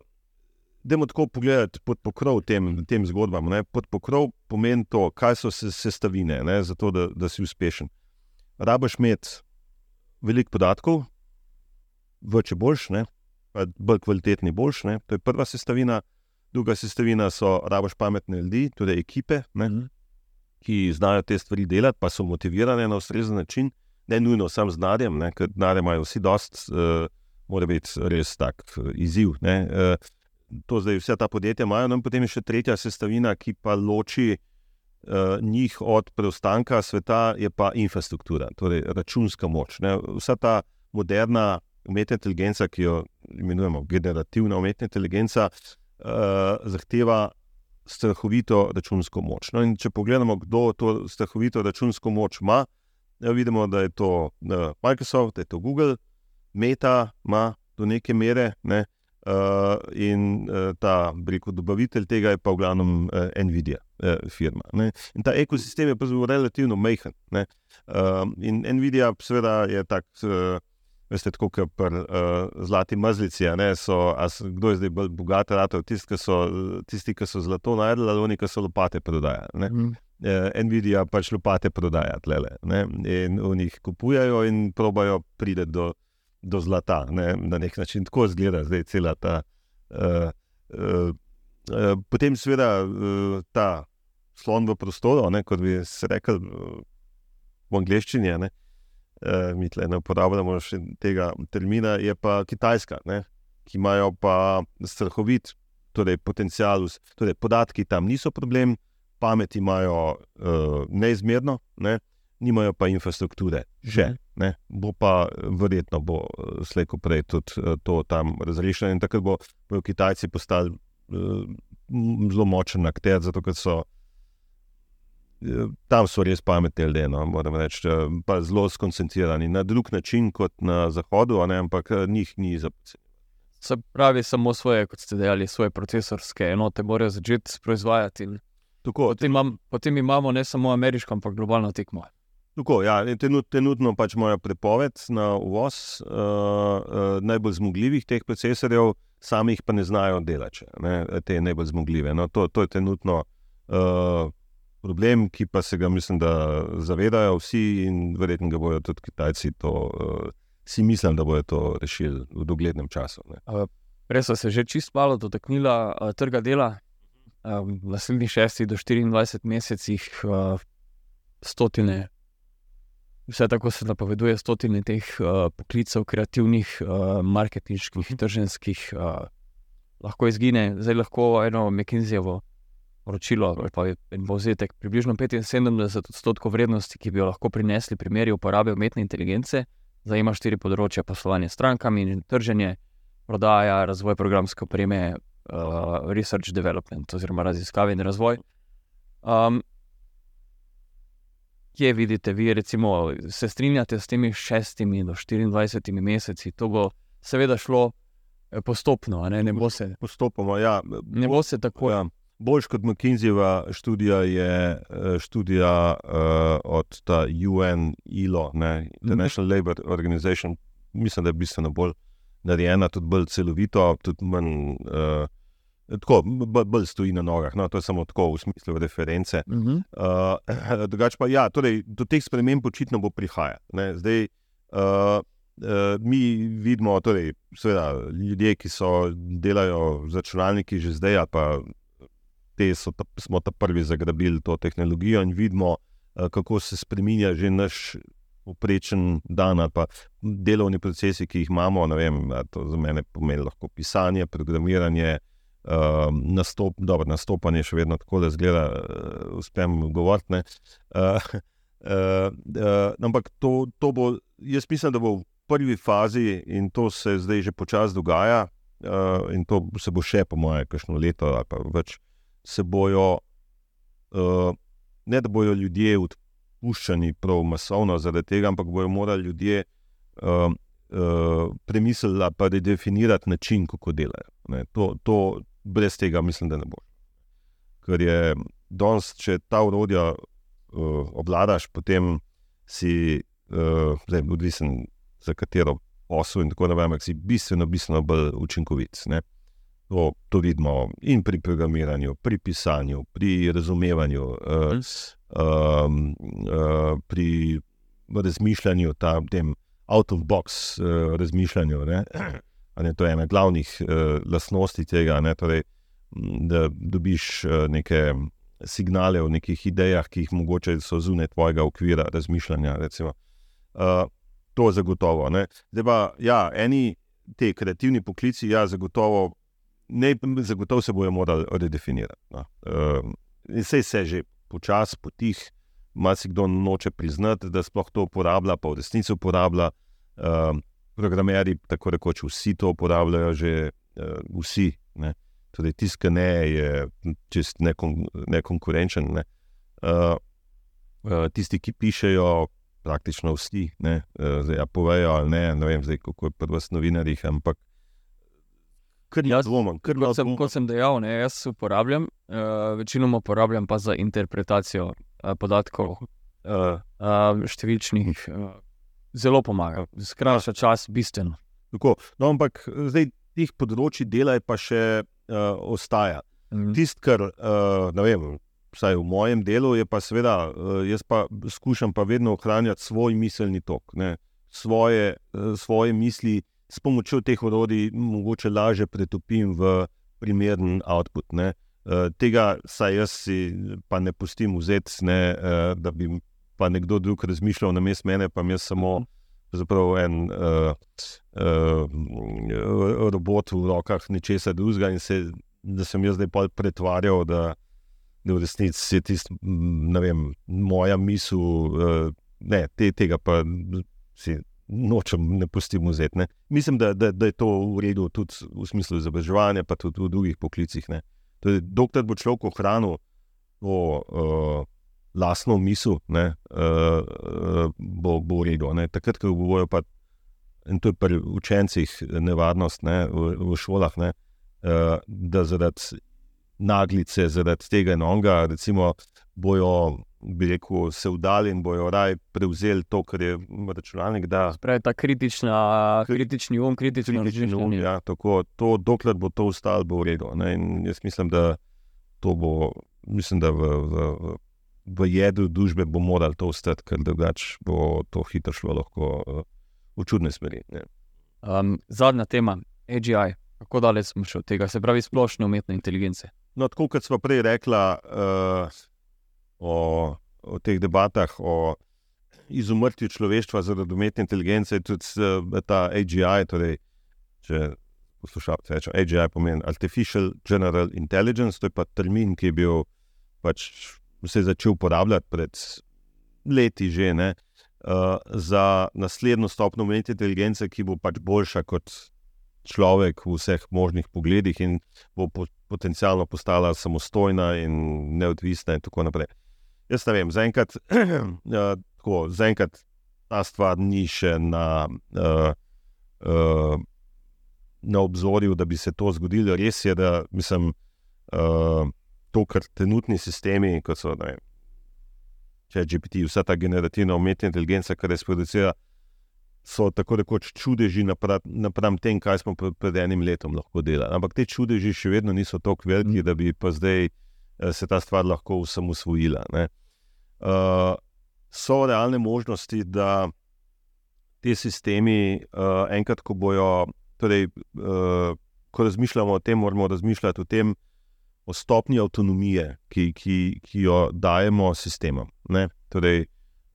Dajmo tako pogledati pod pokrov tem, tem zgodbam. Ne. Pod pokrov pomeni to, kaj so se, sestavine, ne, zato da, da si uspešen. Rabaš imeti veliko podatkov, več je boljš, ne, bolj kvalitetni boljš. Ne. To je prva sestavina. Druga sestavina so rabaš pametne ljudi, torej ekipe, ne, Mhm. ki znajo te stvari delati, pa so motivirane na ustrezen način, ne nujno samo z denarjem, ker denar imajo vsi dost, uh, mora biti res tak uh, izziv. Ne, uh, to zdaj vse ta podjetja imajo, no in potem je še tretja sestavina, ki pa loči uh, njih od preostanka sveta, je pa infrastruktura, torej računska moč. Ne. Vsa ta moderna umetna inteligenca, ki jo imenujemo generativna umetna inteligenca, uh, zahteva strahovito računsko moč. No, in če pogledamo, kdo to strahovito računsko moč ima, ja, vidimo, da je to uh, Microsoft, da je to Google, Meta ima do neke mere. Ne, Uh, in uh, ta rekel, dobavitelj tega je pa v glavnem uh, Nvidia, uh, firma. Ne. In ta ekosistem je pa zelo relativno majhen. ne. Uh, in Nvidia, seveda, je tak, uh, veste, tako kot pri uh, zlati Ne, so, a s- kdo je zdaj bolj bogat, ratov, tisti, ki so, tisti, ki so zlato najdli, ali oni, ki so lopate prodajali. Mhm. Eh, Nvidia pač lopate prodaja, tlele, ne, in v njih kupujajo in probajo priti do, do zlata. Ne, na nek način tako izgleda zdaj cela ta. Uh, uh, uh, potem, seveda, uh, ta slon v prostoru, ne, kot bi se rekel uh, v angleščini, ne, uh, mi tle ne uporabljamo še tega termina, je pa Kitajska, ne, ki imajo pa strahovit torej, potencial, torej, podatki tam niso problem pamet imajo uh, neizmerno, ne? Nimajo pa infrastrukture. Še, ne. bo pa verjetno bo eh, slejko prej tudi eh, to tam razrešeno in takrat bo- bodo Kitajci postali eh, m, zelo močen akter, zato ker so. eh, Tam so res pametni ljudje, no, moram reči, eh, pa zelo skoncentrirani na drug način kot na Zahodu, ne, ampak eh, njih ni za. Se pravi, samo svoje, kot ste dejali, svoje procesorske enote morajo začeti proizvajati. Tako, Potem, imam, potem imamo ne samo ameriško, ampak globalno tekmo. Tako, ja, in trenut, trenutno pač imajo prepoved na uvoz uh, uh, najbolj zmogljivih teh procesorjev, sami jih pa ne znajo delati, ne, te najbolj zmogljive. No, to, to je trenutno uh, problem, ki pa se ga mislim, da zavedajo vsi in verjetno ga bodo tudi Kitajci to. Uh, Si mislim, da bodo to rešili v doglednem času. Ne. Prej so se že čist malo dotaknila uh, trga dela. Um, naslednjih 6 do 24 mesecih uh, stotine, vse tako se napoveduje, stotine teh uh, poklicev, kreativnih, uh, marketinških, trženskih, uh, lahko izgine. Zdaj lahko eno McKinseyjevo poročilo ali pa en povzetek, približno 75 odstotkov vrednosti, ki bi jo lahko prinesli primeri uporabe umetne inteligence, zajema štiri področja: poslovanje s strankami in trženje, prodaja, razvoj programske opreme, uh, research development oziroma raziskave in razvoj. Um, kje vidite, vi recimo, se strinjate s temi šestimi do 24 meseci? To bo seveda šlo eh, postopno, a ne, ne bo se, Postopoma, ja. ne bo se tako. Ja. Boljš kot McKinseyjeva študija je eh, študija uh, od ta UN, ILO, ne, International Labour Organization. Mislim, da je bistveno bolj narejena, tudi bolj celovito, tudi manj. Uh, Tako, bolj, stoji na nogah, no, to je samo tako v smislu reference. Uh -huh. Uh, drugače pa, ja, torej, do teh sprememb očitno bo prihajalo. Zdaj, uh, uh, mi vidimo, torej, seveda, ljudje, ki so delajo z računalniki že zdaj, ali pa te so ta, smo ta prvi zagrabili to tehnologijo in vidimo, uh, kako se spremenja že naš. Uprečen dan, ali pa delovni procesi, ki jih imamo, ne vem, to za mene pomeni lahko pisanje, programiranje, uh, nastop, dobro, nastopanje, še vedno tako, da zgleda, uh, uspem govoriti. Uh, uh, uh, ampak to, to bo, jaz mislim, da bo v prvi fazi in to se zdaj že počasi dogaja, uh, in to se bo še, po mojem, kakšno leto ali pa več, se bojo, uh, ne da bojo ljudje odpuščani prav masovno zaradi tega, ampak bojo morali ljudje. Uh, Uh, premisliti, pa redefinirati način, kako delajo. Ne, to, to, brez tega, mislim, da ne bo. Ker je danes, če ta urodja uh, obvladaš, potem si, uh, zdaj, odvisen za katero posel in tako naprej, ampak si bistveno, bistveno bolj učinkovit. Ne. To, to vidimo in pri programiranju, pri pisanju, pri razumevanju, uh, um, uh, pri razmišljanju, ta, tem out-of-box uh, razmišljanju. Ne. Ne, to je ena glavnih uh, lastnosti tega, ne, torej, da dobiš uh, neke signale o nekih idejah, ki jih mogoče so zunaj tvojega okvira razmišljanja. Recimo. Uh, to zagotovo. Ne. Zdaj pa, ja, eni ti kreativni poklici, ja, zagotovo, ne, zagotovo se bodo morali redefinirati. No. Uh, Vse se že počasi, potih, marsikdo noče priznati, da sploh to uporablja, pa v resnici uporablja. Uh, programerji, tako rekoč, vsi to uporabljajo, že uh, vsi. Ne. Torej, tiskanje ne je čist nekon, nekonkurenčen. Ne. Uh, uh, tisti, ki pišejo, praktično vsi, ne, uh, zdaj, ja, povejo ali ne, ne vem, zdaj, kako je pri vas novinarjih, ampak. Kar Jaz- dvomim, kar Kot sem, kot sem dejal, ne, jaz uporabljam, uh, večinoma uporabljam pa za interpretacijo uh, podatkov, Uh, uh, številčnih, uh, zelo pomaga, skrajša čas, bistveno. tako. No, ampak zdaj teh področji dela je pa še uh, ostaja. Mm. Tisto, kar uh, ne vem, vsaj v mojem delu, je pa seveda, uh, jaz pa skušam pa vedno ohranjati svoj miselni tok, ne, svoje, uh, svoje misli s pomočjo teh orodij, mogoče lažje pretopim v primeren output. Ne. Uh, tega saj jaz si pa ne pustim vzeti, ne, uh, da bi pa nekdo drug razmišljal na mestu mene, pa jaz samo. Zapravo en uh, uh, robot v rokah nečesa drugega, in se, da sem jaz zdaj pretvarjal, da, da v resnici je tisto, ne vem, moja misel uh, ne, te, tega pa si nočem, ne pustim vzeti. Ne. Mislim, da, da, da je to v redu tudi v smislu izobraževanja, pa tudi v drugih poklicih. Torej, dokler bo človek ohranil to uh, lastno misel, ne, uh, uh, bo, bo v redu. Ne. Takrat, ko bojo pa. In to je pri učencih nevarnost ne, v, v šolah, ne, uh, da zaradi naglice, zaradi tega in onega, recimo, bojo bi rekel, se vdali in bojo raj prevzeli to, kar je računalnik. Spravi ta kritična, kritični um, kritični um. Ja, tako, to, dokler bo to ostalo, bo v redu. Jaz mislim, da to bo, mislim, da v, v, v, v jedru družbe bo moralo to ostati, ker drugače bo to hitro šlo lahko v čudne smeri. Um, zadnja tema, AGI. Kako daleč smo šli od tega, se pravi, splošno umetna inteligenca? No, tako kot smo prej rekli, uh, o, o teh debatah, o izumrtju človeštva zaradi umetne inteligence, tudi uh, ta AGI. Torej, če poslušate, reče AGI pomeni Artificial General Intelligence, to je pa termin, ki je bil pač se začel uporabljati pred leti že. Ne, Uh, za naslednjo stopnjo umetne inteligence, ki bo pač boljša kot človek v vseh možnih pogledih, in bo po, potencialno postala samostojna in neodvisna, in tako naprej. Jaz ne vem, zaenkrat (clears throat) uh, ta stvar ni še na, uh, uh, na obzorju, da bi se to zgodilo. Res je, da mislim, uh, to, kar trenutni sistemi, kot so vem, GPT, vsa ta generativna umetna inteligenca, kar je sproducira, so tako rekoč čudeži napram tem, kaj smo pred enim letom lahko delali. Ampak te čudeži še vedno niso tako veliki, mm. da bi pa zdaj. Eh, se ta stvar lahko usamosvojila. Uh, so realne možnosti, da ti sistemi, uh, enkrat, ko bojo, torej, uh, ko razmišljamo o tem, moramo razmišljati o tem, o stopni avtonomije, ki, ki, ki jo dajemo sistemom. Torej,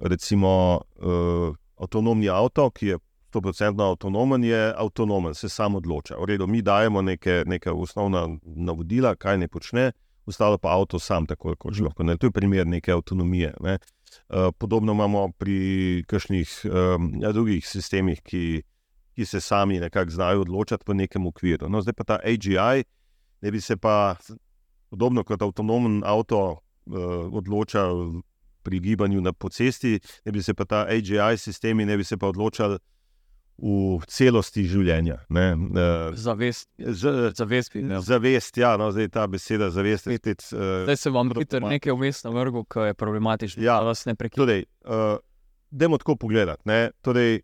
recimo, uh, avtonomni avto, ki je 100% avtonomen, je avtonomen, se samo odloča. V redu, mi dajemo neke, neke osnovna navodila, kaj ne počne ostalo pa avto sam, tako kot že lahko. Ne? To je primer neke avtonomije. Ne? Uh, podobno imamo pri kakšnih um, drugih sistemih, ki, ki se sami nekako znajo odločati v nekem okviru. No, zdaj pa ta AGI, ne bi se pa, podobno kot avtonomen avto, uh, odločal pri gibanju na cesti, ne bi se pa ta AGI sistemi, ne bi se pa odločali v celosti življenja. Uh, zavest. Zavest, zavest, ja, no, zdaj ta beseda zavest. Spet, uh, zdaj se vam Peter nekaj vmes na vrhu, ki je problematično. Ja, vas ne prekine. Torej, uh, Dajmo tako pogledati. Torej,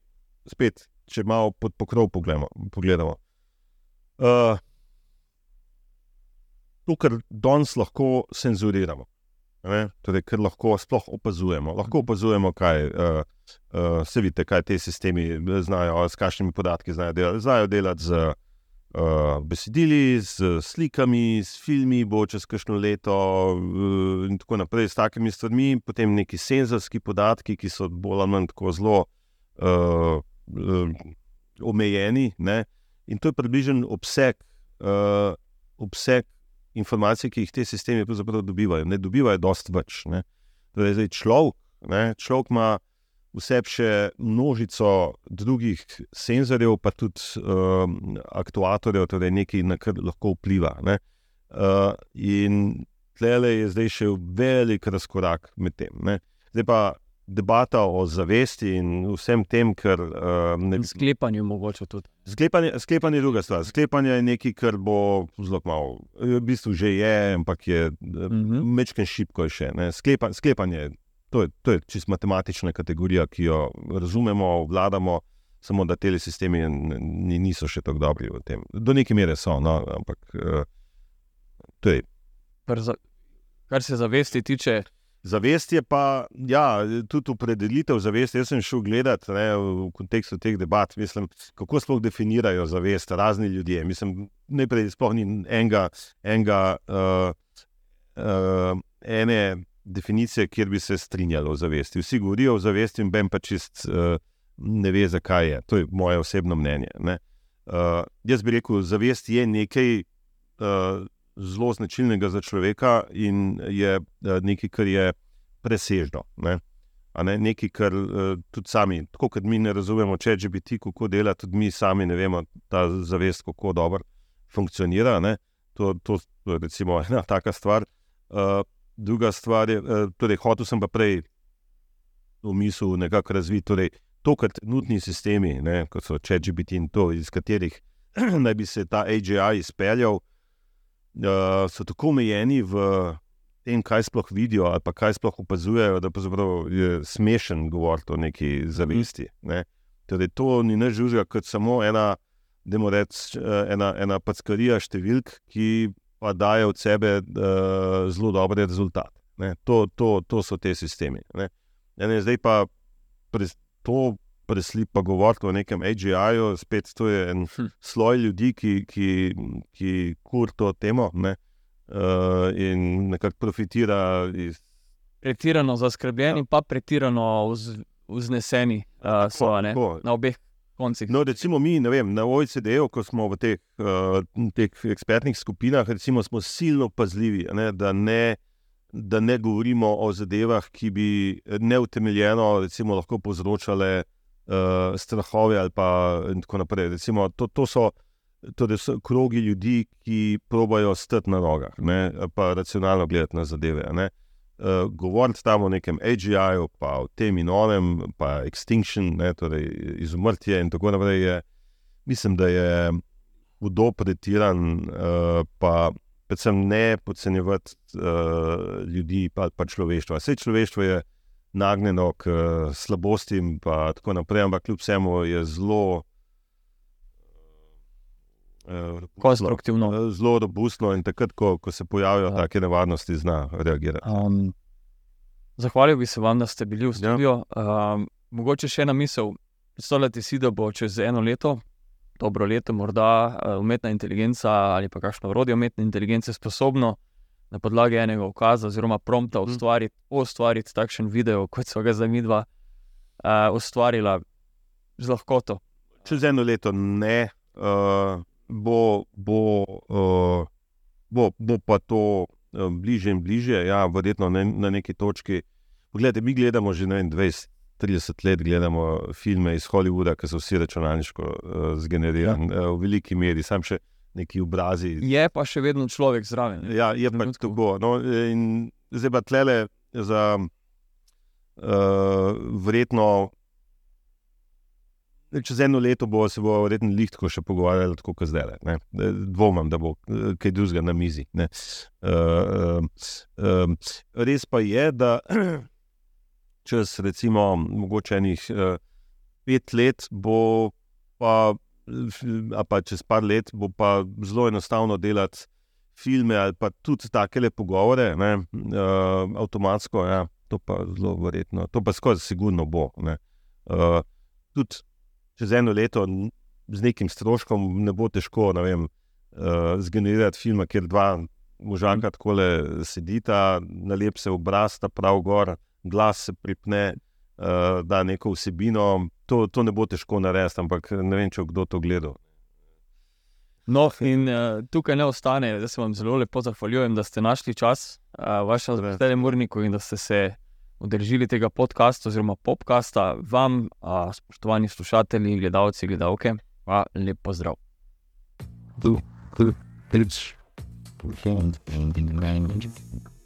spet, če malo pod pokrov pogledamo. pogledamo. Uh, to, kar danes lahko cenzuriramo, torej, kar lahko sploh opazujemo. Lahko opazujemo, kaj uh, uh, se vidite, kaj te sistemi znajo, s kakšnimi podatki znajo delati. Znajo delati z uh, besedili, z slikami, s filmi, bo čez kakšno leto uh, in tako naprej, s takimi stvarmi, potem neki senzorski podatki, ki so bolj ali manj tako zelo uh, uh, omejeni. Ne? In to je približen obseg. Uh, obseg informacije, ki jih te sistemi dobivajo. Ne dobivajo dosti več. Torej, človek, človek ima vse še množico drugih senzorjev, pa tudi um, aktuatorjev, torej nekaj, na kar lahko vpliva. Uh, in tle je zdaj še velik razkorak med tem. Ne? Zdaj pa debata o zavesti in vsem tem, kar. Uh, sklepanje, mogoče tudi. Sklepanje, sklepanje je druga stvar. Sklepanje je nekaj, kar bo zelo malo, v bistvu že je, ampak je uh eh, -huh. Mhm. mečken šipko še. Sklepa, sklepanje, to je, to je čist matematična kategorija, ki jo razumemo, vladamo. Samo da te sistemi niso še tako dobri v tem. Do neke mere so, no, ampak uh, to je. Kar se zavesti tiče, Zavest je pa, ja, tudi opredelitev zavesti. Jaz sem šel gledati ne, v kontekstu teh debat, mislim, kako sploh definirajo zavest razni ljudje. Mislim, najprej sploh ni enega, enega uh, uh, ene definicije, kjer bi se strinjalo o zavesti. Vsi govorijo o zavesti, in ben pa čist uh, ne ve, zakaj je. To je moje osebno mnenje. Uh, jaz bi rekel, zavest je nekaj. Uh, zelo značilnega za človeka in je eh, nekaj, kar je presežno. Ne? a Ne? Nekaj, kar uh, tudi sami, tako kot mi ne razumemo, če je GBT, kako dela, tudi mi sami ne vemo ta zavest, kako dobro funkcionira. Ne? To, to je recimo (laughs) ena taka stvar. Uh, druga stvar je, uh, torej, hotel sem pa prej v mislu nekako razviti. Torej, to, kar trenutni sistemi, ne, kot so ChatGPT in to, iz katerih (clears throat) naj bi se ta AGI izpeljal, uh, so tako omejeni v tem, kaj sploh vidijo ali kaj sploh opazujejo, da je smešen govoriti o neki zavesti. Ne. Torej, to ni nič drugega kot samo ena, rec, ena, ena packarija številk, ki pa daje od sebe uh, zelo dobre rezultate. To, to, to so te sistemi. Ne. Ne, zdaj pa to preslipa pa govoriti o nekem AGI-ju, spet to je en hm. sloj ljudi, ki, ki, ki kur to temo ne, uh, in nekako profitira. Iz... Pretirano zaskrbljeni, pa pretirano vz, vzneseni uh, so ne, na obeh. No, recimo mi vem, na OECD-u, ko smo v teh, uh, teh ekspertnih skupinah, recimo, smo silno pazljivi, ne, da ne da ne govorimo o zadevah, ki bi neutemeljeno recimo, lahko povzročale uh, strahove ali pa tako naprej. Recimo, to, to so. Torej, so krogi ljudi, ki probajo stati na nogah, ne, pa racionalno gledati na zadeve. Uh, govoriti tam o nekem AGI-ju, pa o tem in onem, pa extinction, ne, torej izumrtje in tako naprej, je, mislim, da je hudo pretiran, uh, pa predvsem ne podcenjevati uh, ljudi, pa, pa človeštva. Vse človeštvo je nagnjeno k uh, slabostim in tako naprej, ampak kljub vsemu je zelo. Uh, Konstruktivno. Zelo, robustno in takrat, ko, ko se pojavijo ja. take nevarnosti, zna reagirati. Um, zahvalil bi se vam, da ste bili v ja. studiu. Ja. Um, mogoče še ena misel. Predstavljate si, da bo čez eno leto dobro leto, morda uh, umetna inteligenca ali pa kakšno urodje umetne inteligence sposobno na podlagi enega ukaza oziroma prompta mhm. ustvariti, ustvariti takšen video, kot so ga za midva uh, ustvarila z lahkoto. Čez eno leto ne, uh, bo, bo, uh, bo, bo pa to uh, bliže in bliže, ja, verjetno ne, na neki točki. Poglejte, mi gledamo že 21. 30 let gledamo filme iz Hollywooda, ki so vsi računalniško uh, zgenerirani, ja. uh, v veliki meri, sam še neki obrazi. Je pa še vedno človek zraven. Ja, je pa tako. No, zdaj pa tlele za uh, vredno. Čez eno leto bo se bo verjetno lihtko še pogovarjali, tako kot zdaj. Ne? Dvomim, da bo kaj drugega na mizi. Uh, uh, uh, res pa je, da (clears throat) čez recimo mogoče enih uh, pet let, bo pa, pa čez par let, bo pa zelo enostavno delati filme ali pa tudi take le pogovore, ne, uh, avtomatsko. Ja, to pa zelo verjetno, to pa skoraj sigurno bo. Uh, tudi čez eno leto z nekim stroškom ne bo težko vem, uh, zgenerirati filma, kjer dva. Možanka tako le sedita, nalep se obraz, ta prav gor, glas se pripne, da neko vsebino. To, to ne bo težko narediti, ampak ne vem, če kdo to gleda. No, in uh, tukaj ne ostane, da se vam zelo lepo zahvaljujem, da ste našli čas, uh, vaša zdaj morniku in da ste se udeležili tega podcasta oziroma popkasta. Vam, uh, spoštovani slušatelji, gledalci, gledalke, pa lep pozdrav. Tu, tu, tu, tu, tu, tu, tu, tu, tu, tu, tu, tu, tu, tu, tu, tu, tu, tu,